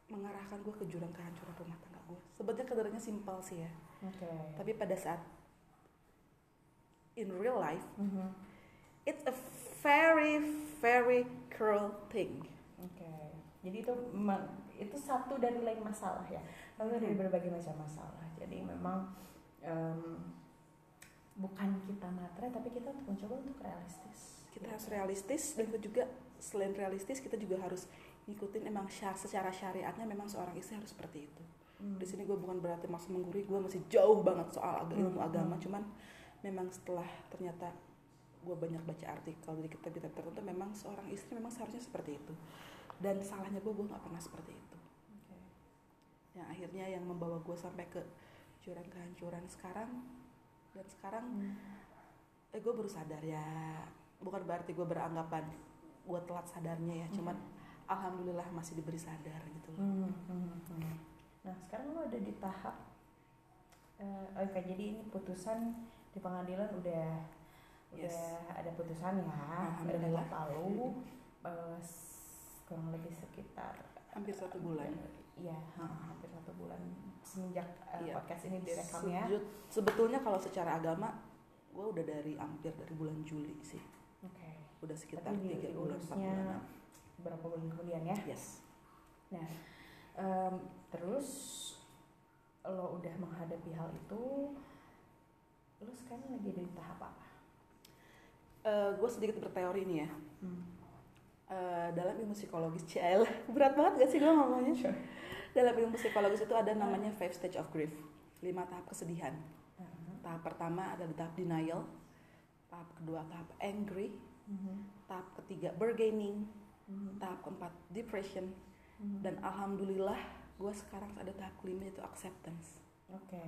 mengarahkan gue ke jurang kehancuran rumah tangga gue sebenarnya kedengarannya simpel sih ya Oke. tapi pada saat in real life Mhm. it's a very very cruel thing Oke. Jadi itu itu satu dari lain masalah ya. Lalu dari Hmm. berbagai macam masalah. Jadi memang em, bukan kita matre tapi kita untuk mencoba untuk realistis. kita harus realistis dan kita juga selain realistis kita juga harus ngikutin emang syar secara syariatnya memang seorang istri harus seperti itu Hmm. di sini gue bukan berarti maksud menggurui gue masih jauh banget soal ilmu Hmm, agama hmm. cuman memang setelah ternyata gue banyak baca artikel dari kitab-kitab tertentu memang seorang istri memang seharusnya seperti itu dan salahnya gue gue nggak pernah seperti itu Oke. yang akhirnya yang membawa gue sampai ke jurang kehancuran sekarang dan sekarang Hmm. eh gue baru sadar ya bukan berarti gue beranggapan gue telat sadarnya ya cuman alhamdulillah masih diberi sadar gitu loh Hmm, hmm, hmm. Nah sekarang lo ada di tahap eh, Oke jadi ini putusan di pengadilan udah Yes. udah ada putusan ya Alhamdulillah. lalu eh, kurang lebih sekitar hampir satu bulan. Iya ha, hampir satu bulan semenjak Iya. podcast ini direkam ya. Sebetulnya kalau secara agama gue udah dari hampir dari bulan Juli sih. Oke. Udah sekitar tiga bulan empat bulan berapa bulan kemudian ya? Yes. Em, terus lo udah menghadapi hal itu lo sekarang lagi ada di tahap apa? gue sedikit berteori nih ya Hmm. Eh, dalam ilmu psikologis CL (laughs) berat banget gak sih gue ngomongnya Sure. dalam ilmu psikologis itu ada namanya five stage of grief lima tahap kesedihan Mhm. tahap pertama ada di tahap denial tahap kedua tahap angry Mhm. tahap ketiga bargaining Mhm. tahap keempat depression Mhm. dan alhamdulillah gue sekarang ada tahap kelima itu acceptance Oke,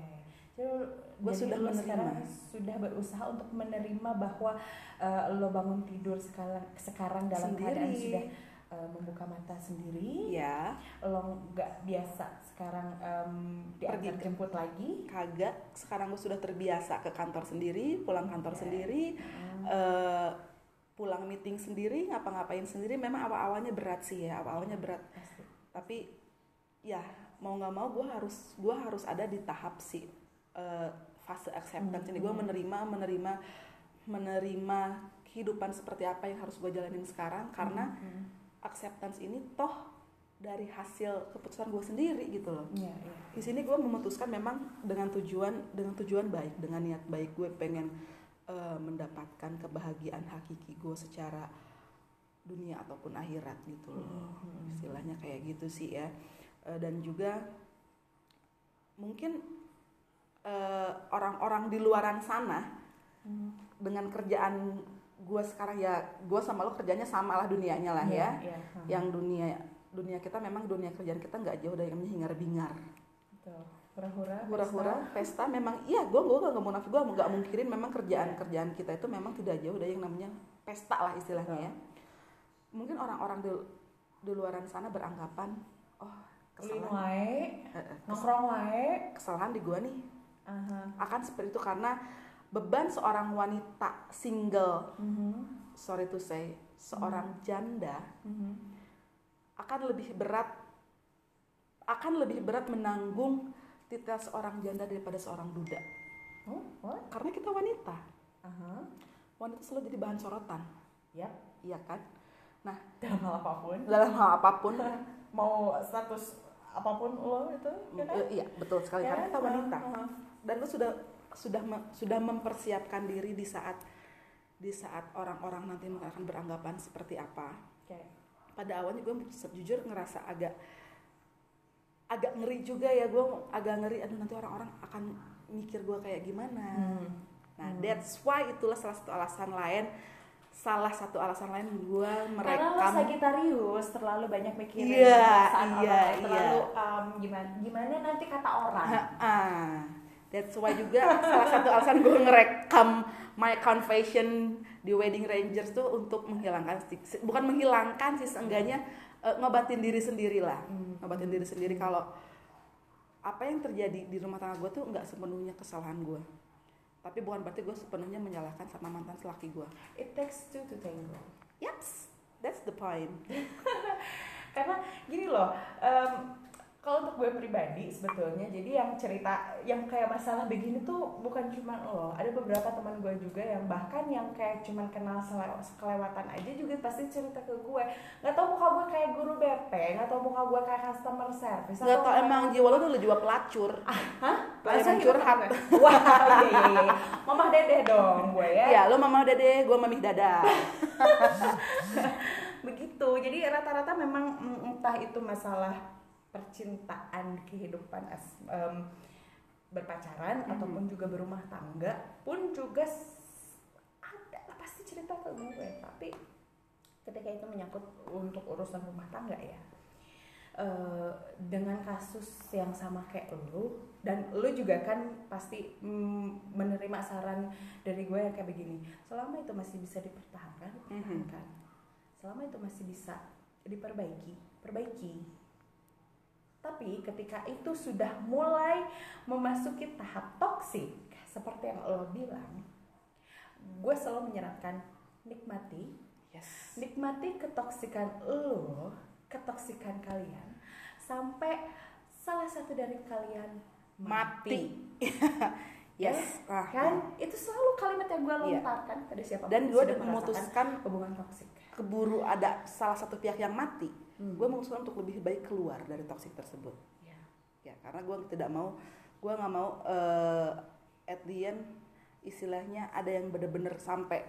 jadi, Gua jadi sudah lo menerima. sekarang sudah berusaha untuk menerima bahwa eh, lo bangun tidur sekarang sekarang dalam Sendiri. keadaan sudah eh, membuka mata sendiri. ya Lo nggak biasa sekarang em, diantar jemput lagi. kagak sekarang gue sudah terbiasa ke kantor sendiri pulang kantor Oke. sendiri Hmm. eh, pulang meeting sendiri ngapa-ngapain sendiri memang awal-awalnya berat sih ya awal-awalnya berat Pasti. tapi ya mau nggak mau gue harus gue harus ada di tahap si eh, fase acceptance ini gue Hmm. menerima menerima menerima kehidupan seperti apa yang harus gue jalanin sekarang karena Hmm. acceptance ini toh dari hasil keputusan gue sendiri gitu loh Iya, iya. di sini gue memutuskan memang dengan tujuan dengan tujuan baik dengan niat baik gue pengen eh, mendapatkan kebahagiaan hakiki gue secara dunia ataupun akhirat gitu loh Mhm. istilahnya kayak gitu sih ya Eh, dan juga mungkin eh, orang-orang di luaran sana Hmm. dengan kerjaan gue sekarang ya gue sama lo kerjanya sama lah dunianya lah ya Iya, hmm. yang dunia dunia kita memang dunia kerjaan kita nggak jauh dari yang hingar bingar. Hura-hura. hura-hura pesta. pesta memang iya gue gue gak munafik gue nggak mungkirin memang kerjaan kerjaan kita itu memang tidak jauh dari yang namanya pesta lah istilahnya ya mungkin orang-orang di di luaran sana beranggapan kesalahan wae, nongkrong wae. kesalahan di gue nih Aha. akan seperti itu karena beban seorang wanita single Mhm. sorry to say seorang janda Mhm. akan lebih berat akan lebih berat menanggung titel seorang janda daripada seorang duda Oh, what? karena kita wanita Aha. wanita selalu jadi bahan sorotan Yap. iya kan Dalam hal apa pun. dalam hal apa pun (laughs) Mau status apa pun lo itu, ya kan? iya betul sekali Ya karena kan? kita wanita Aha. dan lu sudah sudah me- sudah mempersiapkan diri di saat di saat orang-orang nanti akan beranggapan seperti apa Oke. pada awalnya gue jujur ngerasa agak agak ngeri juga ya gue agak ngeri aduh nanti orang-orang akan mikir gue kayak gimana Hmm. nah Hmm. that's why itulah salah satu alasan lain salah satu alasan lain gue Karena lo merekam Sagittarius terlalu banyak mikirin Iya, perasaan iya, orang, iya. terlalu um, gimana gimana nanti kata orang. Ah, that's why juga salah satu alasan gue ngerekam my confession di Wedding Rangers tuh untuk menghilangkan bukan menghilangkan sih seenggaknya eh, ngobatin diri sendiri lah Hmm. ngobatin diri sendiri kalau apa yang terjadi di rumah tangga gue tuh nggak sepenuhnya kesalahan gue tapi bukan berarti gue sepenuhnya menyalahkan sama mantan selaki gue It takes two to tango. yaps that's the point (laughs) Karena gini loh, em, kalau untuk gue pribadi sebetulnya, jadi yang cerita yang kayak masalah begini tuh bukan cuma lo, ada beberapa teman gue juga yang bahkan yang kayak cuman kenal sekelewatan aja juga pasti cerita ke gue. Nggak tahu muka gue kayak guru BP, nggak tahu muka gue kayak customer service. nggak atau tau emang jiwa lo tuh udah jiwa pelacur Hah? Pelayanan Masa gitu curhat. Wah, iya, iya, iya. Mamah dedeh dong gue ya. ya lo mama dede gue mamih dada (laughs) begitu jadi rata-rata memang mm, entah itu masalah percintaan kehidupan as- em, berpacaran Mhm. ataupun juga berumah tangga pun juga ada lah pasti cerita ke gue tapi ketika itu menyangkut untuk urusan rumah tangga ya eh, dengan kasus yang sama kayak lu dan lu juga kan pasti mm, menerima saran dari gue yang kayak begini selama itu masih bisa dipertahankan Mhm. pertahankan selama itu masih bisa diperbaiki perbaiki tapi ketika itu sudah mulai memasuki tahap toksik seperti yang lo bilang gue selalu menyarankan nikmati yes. nikmati ketoksikan lo ketoksikan kalian sampai salah satu dari kalian mati. (laughs) Yes. Ah, kan? Itu selalu kalimat yang gue Iya. lontarkan pada siapa dan gue memutuskan hubungan toksik. keburu ada salah satu pihak yang mati Hmm. gue memutuskan untuk lebih baik keluar dari toksik tersebut Ya. ya karena gue tidak mau gue nggak mau eh, at the end istilahnya ada yang bener-bener sampai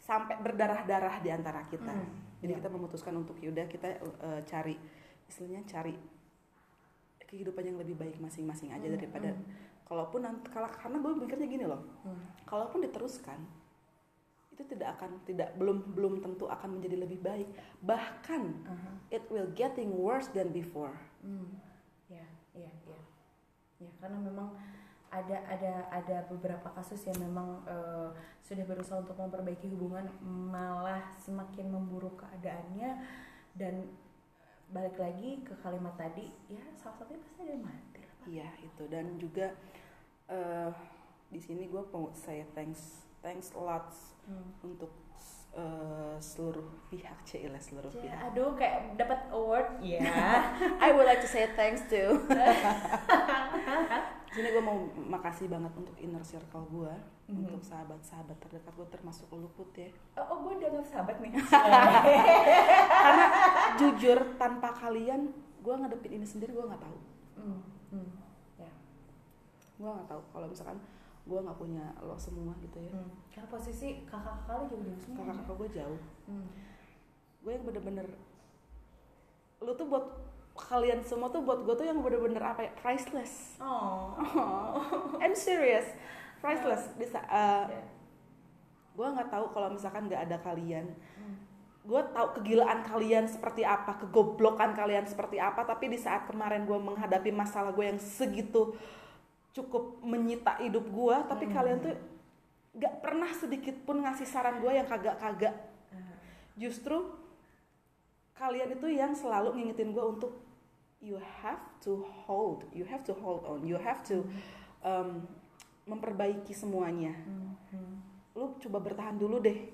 sampai berdarah-darah di antara kita Hmm, jadi ya. kita memutuskan untuk yaudah kita eh, cari istilahnya cari kehidupan yang lebih baik masing-masing aja Hmm, daripada hmm. kalaupun nanti kalau karena gue mikirnya gini loh Hmm. kalaupun diteruskan itu tidak akan tidak belum belum tentu akan menjadi lebih baik. Bahkan Aha. it will getting worse than before. Hmm, ya, iya, iya, ya karena memang ada ada ada beberapa kasus yang memang eh, sudah berusaha untuk memperbaiki hubungan malah semakin memburuk keadaannya. Dan balik lagi ke kalimat tadi ya salah satunya pasti ada mati iya itu. Dan juga eh di sini gue mau saya thanks thanks a lot Hmm. untuk eh, seluruh pihak Cila seluruh Ya, pihak aduh kayak dapat award (laughs) ya (laughs) I would like to say thanks to Sini (laughs) gue mau makasih banget untuk inner circle gue, Mhm. untuk sahabat-sahabat terdekat gue termasuk lu put ya. Oh, oh gue udah sahabat nih. Karena jujur tanpa kalian gue ngadepin ini sendiri gue nggak tahu. Hmm, hmm, ya. Gue nggak tahu kalau misalkan gue nggak punya lo semua gitu ya. Hmm. Karena posisi kakak-kakak lu jauh-jauh semua. Kakak-kakak gue jauh. Hmm. Gue yang bener-bener lu tuh buat kalian semua tuh buat gue tuh yang bener-bener apa ya priceless. Oh. Oh, (laughs) I'm serious, priceless. Bisa. uh, Ya. gue nggak tahu kalau misalkan nggak ada kalian Hmm. gue tahu kegilaan kalian seperti apa kegoblokan kalian seperti apa tapi di saat kemarin gue menghadapi masalah gue yang segitu cukup menyita hidup gue tapi Hmm. kalian tuh nggak pernah sedikit pun ngasih saran gue yang kagak-kagak Ah. justru kalian itu yang selalu ngingetin gue untuk you have to hold you have to hold on you have to um, memperbaiki semuanya Hmm, hmm. lu coba bertahan dulu deh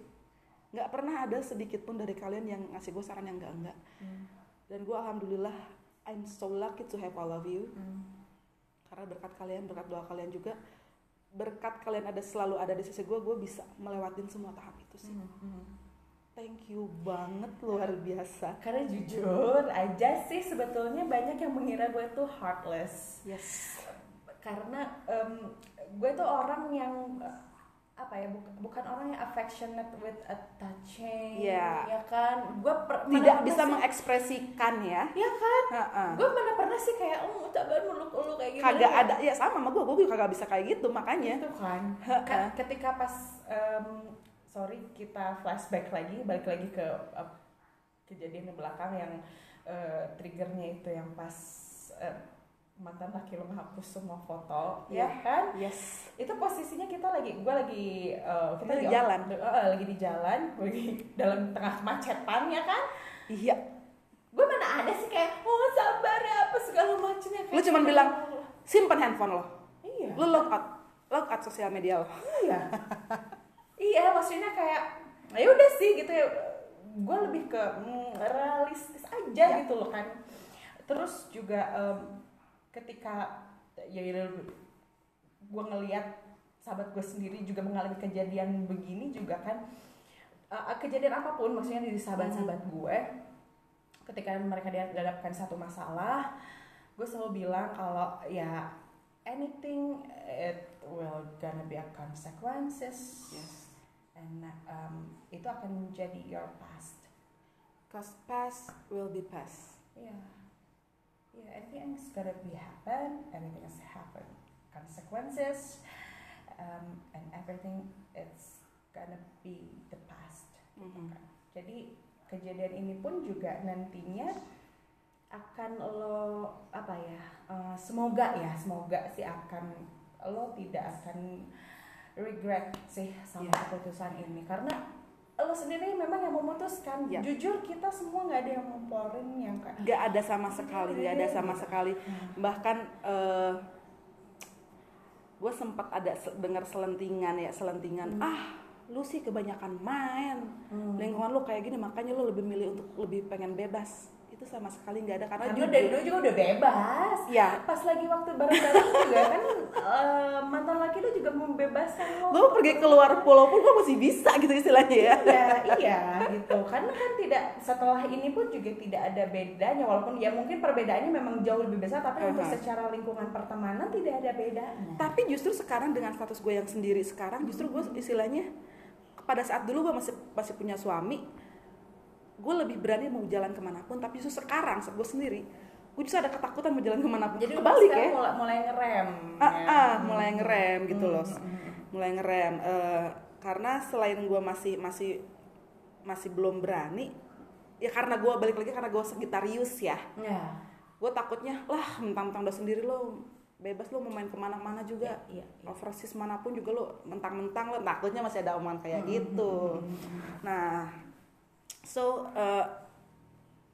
nggak pernah ada sedikit pun dari kalian yang ngasih gue saran yang enggak enggak Hmm. dan gue alhamdulillah I'm so lucky to have all of you Hmm. Karena berkat kalian berkat doa kalian juga berkat kalian ada selalu ada di sisi gue gue bisa melewatin semua tahap itu sih Hmm, hmm. thank you banget luar biasa Karena jujur aja sih sebetulnya banyak yang mengira gue tuh heartless. yes Karena em, gue tuh orang yang apa ya bukan bukan orang yang affectionate with a touching Iya. ya kan? Gue tidak bisa sih- mengekspresikan ya. Ya kan? Ha-ha. gue mana pernah sih kayak oh coba meluk meluk kayak gitu kagak ada. Ya sama sama gue gue kagak bisa kayak gitu makanya. Itu kan. Ka- ketika pas em, sorry kita flashback lagi balik lagi ke eh, kejadian di belakang yang eh, triggernya itu yang pas eh, mantan laki lo menghapus semua foto Iya. ya kan? Yes. Itu posisinya kita lagi gue lagi eh, kita Kita di lagi jalan. eh, lagi di jalan gue lagi (laughs) dalam tengah kemacetan ya kan? Iya. Gue mana ada sih kayak oh sabar ya apa segala macamnya Lu cuman bilang, simpan handphone lo. Iya. Lu log out log out sosial media lo. Iya. (laughs) Iya maksudnya kayak ya udah sih gitu ya. Gue lebih ke mm, realistis aja Ya. gitu loh kan. Terus juga em, ketika ya gue ngelihat sahabat gue sendiri juga mengalami kejadian begini juga kan eh, kejadian apa pun maksudnya dari sahabat-sahabat gue ketika mereka dihadapkan satu masalah gue selalu bilang kalau ya anything it will gonna be a consequences. Yes. And um, itu akan menjadi your past. Cause past will be past. Yeah yeah everything's gonna be happen everything has happen consequences um, and everything it's gonna be the past Mhm. kan. Jadi kejadian ini pun juga nantinya akan lo apa ya? eh, semoga ya, semoga sih akan lo tidak akan regret sih sama Iya. keputusan ini karena lo sendiri memang yang memutuskan. Iya. Jujur kita semua nggak ada yang ngomporin yang kayak nggak ada sama sekali nggak ada sama sekali bahkan eh gue sempat ada dengar selentingan ya selentingan Hmm. ah lu sih kebanyakan main Hmm. lingkungan lu kayak gini makanya lu lebih milih untuk lebih pengen bebas itu sama sekali nggak ada karena jujur dari dulu juga udah bebas. ya Pas lagi waktu bareng-bareng juga kan eh, mantan laki lu juga membebaskan lo. gue pergi keluar pulau pun gue masih bisa gitu istilahnya ya Iya, iya gitu. Karena kan tidak setelah ini pun juga tidak ada bedanya walaupun ya mungkin perbedaannya memang jauh lebih besar tapi untuk Uh-huh. secara lingkungan pertemanan tidak ada bedanya. tapi justru sekarang dengan status gue yang sendiri sekarang justru gue istilahnya pada saat dulu gue masih masih punya suami gue lebih berani mau jalan ke mana pun tapi justru sekarang gue sendiri gue justru ada ketakutan mau jalan ke mana pun Jadi kebalik ya mulai, mulai ngerem. ah, ya. ah, mulai ngerem gitu Hmm, loh hmm, hmm. mulai ngerem Eh, karena selain gue masih masih masih belum berani ya karena gue balik lagi karena gue Sagittarius ya Ya. gue takutnya lah mentang-mentang udah sendiri lo bebas lo mau main ke mana-mana juga Iya, iya. overseas mana pun juga lo mentang-mentang lo takutnya masih ada omongan kayak Hmm, gitu hmm, hmm, hmm. nah so uh,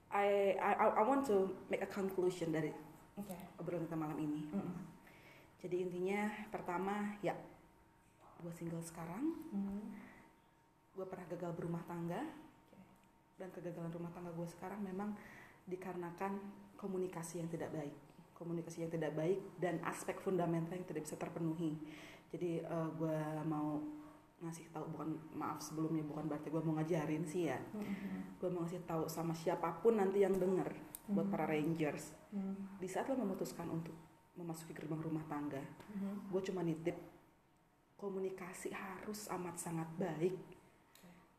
I, I I want to make a conclusion dari Oke. obrolan kita malam ini. Hmm, jadi intinya pertama ya gue single sekarang. Hmm. gue pernah gagal berumah tangga. Dan kegagalan rumah tangga gue sekarang memang dikarenakan komunikasi yang tidak baik. Komunikasi yang tidak baik dan aspek fundamental yang tidak bisa terpenuhi. Jadi uh, gue mau ngasih tahu bukan maaf sebelumnya bukan berarti gue mau ngajarin sih ya Mm-hmm. gue mau ngasih tahu sama siapa pun nanti yang denger buat Mhm. para rangers Mm-hmm. di saat lo memutuskan untuk memasuki gerbang rumah tangga Mm-hmm. gue cuma nitip komunikasi harus amat sangat baik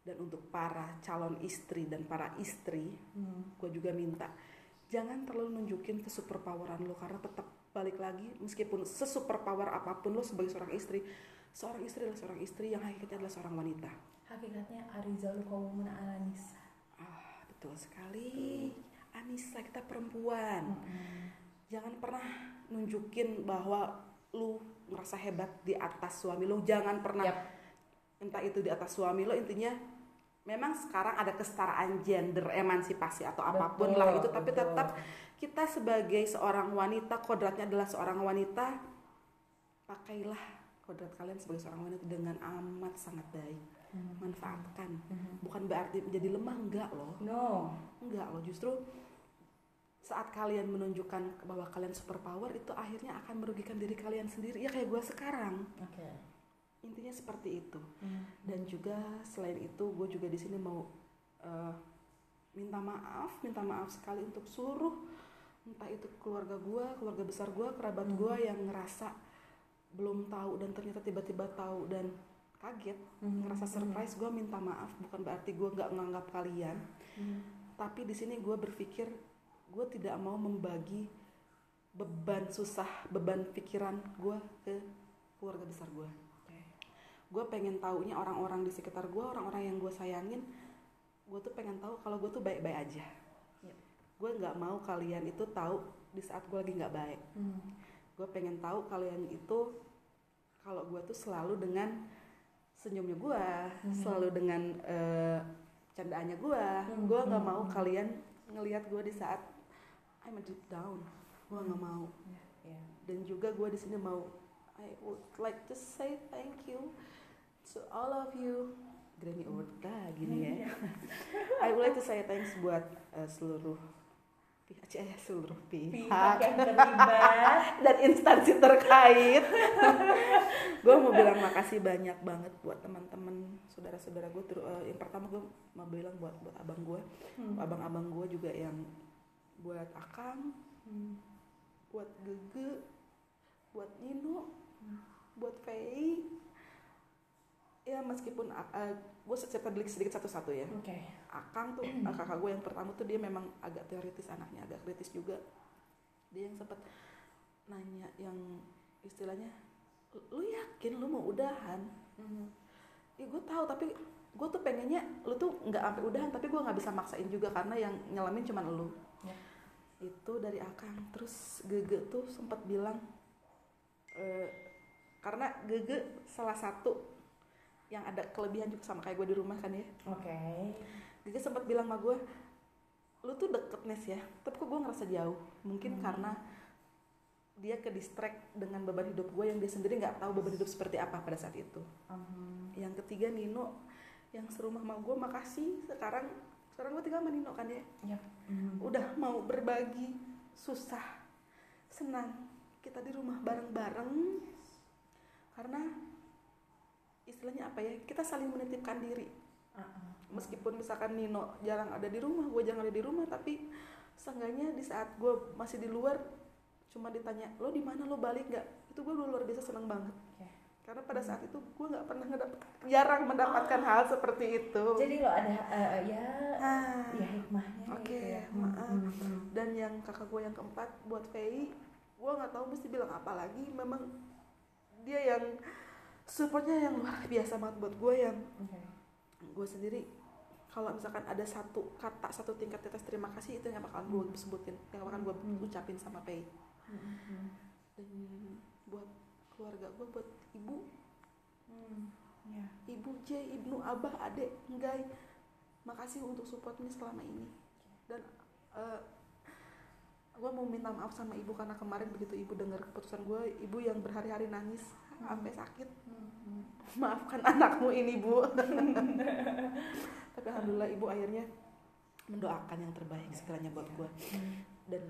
dan untuk para calon istri dan para istri Mm-hmm. gue juga minta jangan terlalu nunjukin kesuperpoweran lo karena tetap balik lagi meskipun sesuperpower apa pun lo sebagai seorang istri seorang istri adalah seorang istri yang hakikatnya adalah seorang wanita Hakikatnya Arizalu Qawmun ala Nisa. ah betul sekali Anissa kita perempuan Mm-hmm. jangan pernah nunjukin bahwa lu ngerasa hebat di atas suami lo jangan pernah Yap. entah itu di atas suami lo intinya memang sekarang ada kesetaraan gender emansipasi atau apa pun Betul, lah itu tapi betul. tetap kita sebagai seorang wanita kodratnya adalah seorang wanita pakailah kodrat kalian sebagai seorang wanita dengan amat sangat baik Mhm. manfaatkan Mhm. bukan berarti menjadi lemah enggak loh No. enggak loh justru saat kalian menunjukkan bahwa kalian superpower itu akhirnya akan merugikan diri kalian sendiri ya kayak gue sekarang Oke. intinya seperti itu Mhm. dan juga selain itu gue juga di sini mau eh, minta maaf minta maaf sekali untuk seluruh entah itu keluarga gue keluarga besar gue kerabat Mhm. gue yang ngerasa belum tahu dan ternyata tiba-tiba tahu dan kaget Mhm. ngerasa surprise gue minta maaf bukan berarti gue nggak menganggap kalian Mhm. tapi di sini gue berpikir gue tidak mau membagi beban susah beban pikiran gue ke keluarga besar gue gue pengen taunya orang-orang di sekitar gue orang-orang yang gue sayangin gue tuh pengen tahu kalau gue tuh baik-baik aja Yep. gue nggak mau kalian itu tahu di saat gue lagi nggak baik Mhm. Gue pengen tahu kalian itu kalau gue tuh selalu dengan senyumnya gue Mhm. selalu dengan eh, candaannya gue Mhm. gue nggak mau Mhm. kalian ngelihat gue di saat I'm a deep down gue nggak mau Ya. dan juga gue di sini mau I would like to say thank you to all of you Grammy Award gini ya (laughs) I would like to say thanks buat uh, seluruh ya seluruh Pihak pihak (laughs) dan instansi terkait (laughs) gue mau bilang makasih banyak banget buat teman-teman saudara-saudara gue uh, yang pertama gue mau bilang buat buat abang gue Mhm. abang-abang gue juga yang buat akang Mhm. buat Gege, buat Nino, Hmm. buat Fei. Ya meskipun gue cerita dikit sedikit satu-satu ya. Oke. Akang tuh uh, (clears throat) kakak gue yang pertama tuh dia memang agak teoritis anaknya, agak kritis juga. Dia yang sempat nanya yang istilahnya, lu yakin lu mau udahan? Mhm. Ya gue tahu tapi gue tuh pengennya lu tuh nggak sampai udahan tapi gue nggak bisa maksain juga karena yang nyelamin cuma lu. Ya. Itu dari Akang. Terus Gege tuh sempat bilang eh, karena Gege salah satu yang ada kelebihan juga sama kayak gue di rumah kan ya. Oke. Gege sempat bilang sama gue, lu tuh deket Nes ya, tapi kok gue ngerasa jauh. Mungkin Hmm. karena dia ke distract dengan beban hidup gue yang dia sendiri nggak tahu beban hidup seperti apa pada saat itu. Mhm. Yang ketiga Nino yang serumah sama gue makasih sekarang sekarang gue tinggal sama Nino kan ya Yap. Mhm. udah mau berbagi susah senang kita di rumah bareng-bareng karena istilahnya apa ya kita saling menitipkan diri Ah-ah. meskipun misalkan Nino jarang ada di rumah gue jarang ada di rumah tapi seenggaknya di saat gue masih di luar cuma ditanya lo di mana lo balik nggak itu gue luar biasa seneng banget karena pada saat itu gue nggak pernah ngedap- jarang mendapatkan hal seperti itu Jadi lo ada eh, ya Ah. ya hikmahnya Oke, gitu ya. maaf. Mhm. Mhm. dan yang kakak gue yang keempat buat Fei gue nggak tahu mesti bilang apa lagi memang dia yang supportnya yang luar biasa banget buat gue yang Oke. gue sendiri kalau misalkan ada satu kata satu tingkat atas terima kasih itu yang bakalan gue sebutin yang bakalan gue Hmm. ucapin sama Fei Mhm. dan buat keluarga gue buat ibu Hmm. Ya. ibu J ibnu abah adek enggai makasih untuk supportnya selama ini dan gue mau minta maaf sama ibu karena kemarin begitu ibu dengar keputusan gue ibu yang berhari-hari nangis sampai sakit Mhm. maafkan anakmu ini bu tapi alhamdulillah ibu akhirnya mendoakan yang terbaik segalanya buat gue Mhm. dan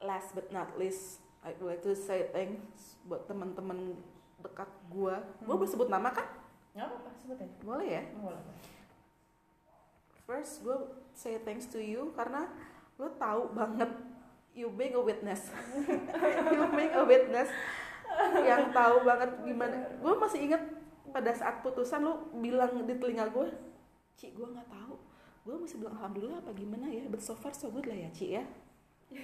last but not least I would like to say thanks buat teman-teman dekat. Gua Hmm. boleh sebut nama kan? nggak apa-apa sebut aja Boleh ya. boleh First, gue say thanks to you karena lu tahu banget you being a witness. (laughs) you being a witness yang tahu banget gimana. Gue masih inget pada saat putusan lu bilang di telinga gue, Ci, gue nggak tahu. Gue masih bilang alhamdulillah apa gimana ya, but so far so good lah ya, Ci ya. (laughs)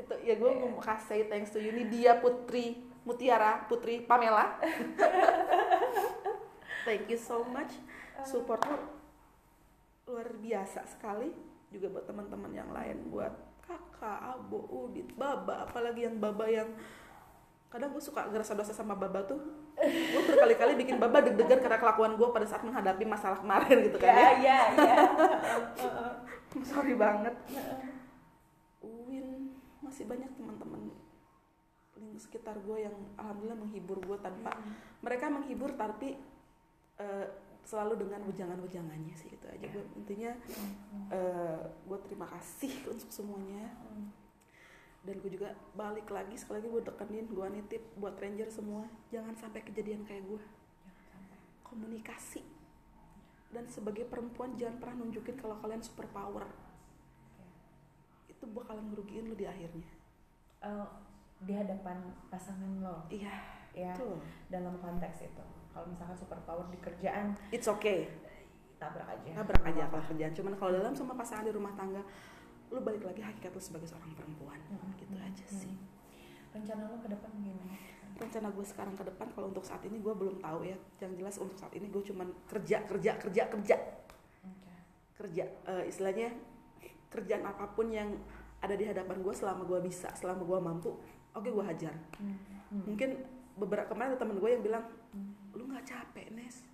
itu ya gue mau kasih thanks to you ini dia Putri Mutiara Putri Pamela. (laughs) Thank you so much support lu luar biasa sekali juga buat teman-teman yang lain buat kakak, abo, udit, baba apalagi yang baba yang kadang gue suka ngerasa dosa sama baba tuh. Gue berkali-kali bikin baba deg-degan karena kelakuan gue pada saat menghadapi masalah kemarin gitu kan ya. ya ya (laughs) sorry banget. Win masih banyak teman-teman sekitar gue yang alhamdulillah menghibur gue tanpa mereka menghibur tapi eh, selalu dengan wejangan-wejangannya sih gitu aja. Gue intinya eh, gue terima kasih (laughs) untuk semuanya. Dan gue juga balik lagi sekali lagi gue dekenin gue nitip buat ranger semua jangan sampai kejadian kayak gue komunikasi. Dan sebagai perempuan jangan pernah nunjukin kalau kalian super power. Itu bakalan ngerugiin lu di akhirnya. Eh, di hadapan pasangan lo. Iya ya betul. dalam konteks itu kalau misalkan super power di kerjaan it's okay. tabrak aja. Tabrak aja kalau kerjaan. Cuman kalau dalam sama pasangan di rumah tangga lu balik lagi hakikat lu sebagai seorang perempuan. Mm-mm. gitu aja sih. Rencana lo ke depan gimana? Rencana gue sekarang ke depan kalau untuk saat ini gue belum tahu ya. Yang jelas untuk saat ini gue cuman kerja kerja kerja kerja. Oke. kerja Eh, istilahnya kerjaan apa pun yang ada di hadapan gue selama gue bisa selama gue mampu oke gue hajar. Hmm. Hmm. mungkin beberapa kemarin ada temen gue yang bilang Hmm. lu nggak capek nes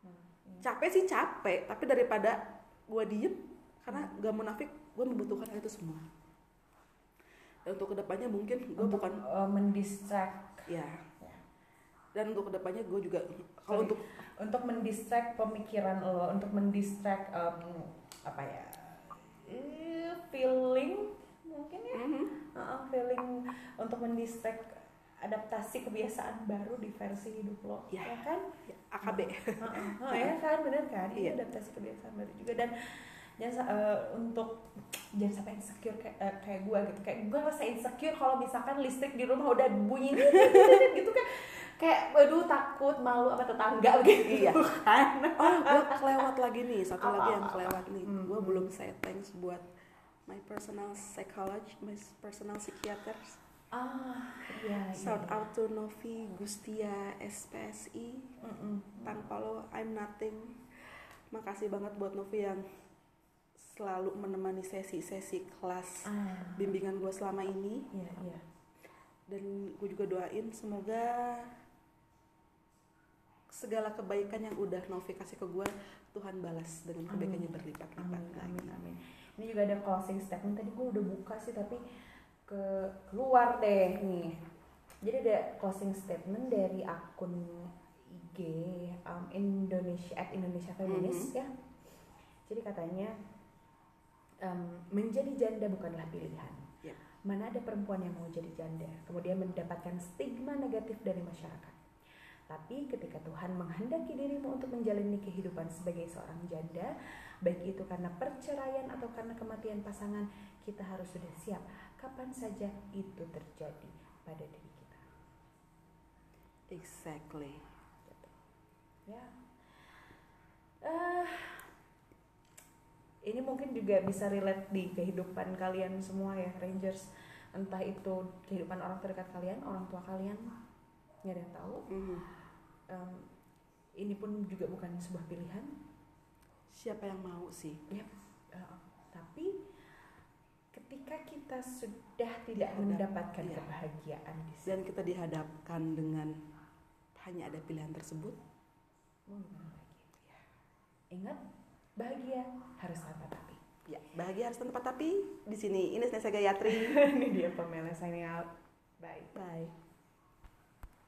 Hmm. Iya. capek sih capek tapi daripada gue diem karena gak munafik gue membutuhkan hal itu semua dan untuk ke depannya mungkin gue bukan eh, mendistract ya Ya. dan untuk ke depannya gue juga kalau untuk untuk mendistract pemikiran lo untuk mendistract em, apa ya eh, feeling mungkin ya Mhm. Heeh, feeling untuk mendistract adaptasi kebiasaan baru di versi hidup lo Ya. ya kan? ya, AKB Heeh, heeh, ya kan? Bener kan? Ini Iya. adaptasi kebiasaan baru juga. Dan jangan eh, untuk jangan sampai insecure kayak eh, kayak gue gitu. Kayak gue rasa insecure kalau misalkan listrik di rumah udah bunyi (laughs) gitu kan? Kayak aduh takut malu apa tetangga. (laughs) Gitu. Iya. kan? Oh gue kelewat lagi nih satu Apa, lagi yang kelewat nih. Hmm. gue belum say thanks buat my personal psychologist my personal psychiater ah iya iya. Shout out to Novi Gustia SPSI Mm-mm. tanpa lo I'm nothing. Makasih banget buat Novi yang selalu menemani sesi-sesi kelas ah. bimbingan gue selama ini. Iya iya. Dan gue juga doain semoga segala kebaikan yang udah Novi kasih ke gue Tuhan balas dengan kebaikannya berlipat-lipat Amin, amin, amin. Ini juga ada closing statement. Tadi gue udah buka sih tapi ke keluar deh nih. Jadi ada closing statement dari akun IG um, Indonesia at Indonesia Feminis Mhm. ya. Jadi katanya um, menjadi janda bukanlah pilihan. Yep. Mana ada perempuan yang mau jadi janda kemudian mendapatkan stigma negatif dari masyarakat. Tapi ketika Tuhan menghendaki dirimu untuk menjalani kehidupan sebagai seorang janda, baik itu karena perceraian atau karena kematian pasangan, kita harus sudah siap kapan saja itu terjadi pada diri kita. Exactly. Ya. Eh, ini mungkin juga bisa relate di kehidupan kalian semua ya, Rangers. Entah itu kehidupan orang terdekat kalian, orang tua kalian, nggak ada yang tahu. Mhm. Em, ini pun juga bukan sebuah pilihan, Siapa yang mau sih? Uh, tapi ketika kita sudah tidak Dihadap- mendapatkan iya. kebahagiaan di Dan kita dihadapkan dengan hanya ada pilihan tersebut. gimana lagi? Ingat, bahagia harus tanpa tapi. Ya, bahagia harus tanpa tapi. Di sini Ines Nesa Gayatri. (laughs) Ini dia Pamela signing out. Bye. Bye.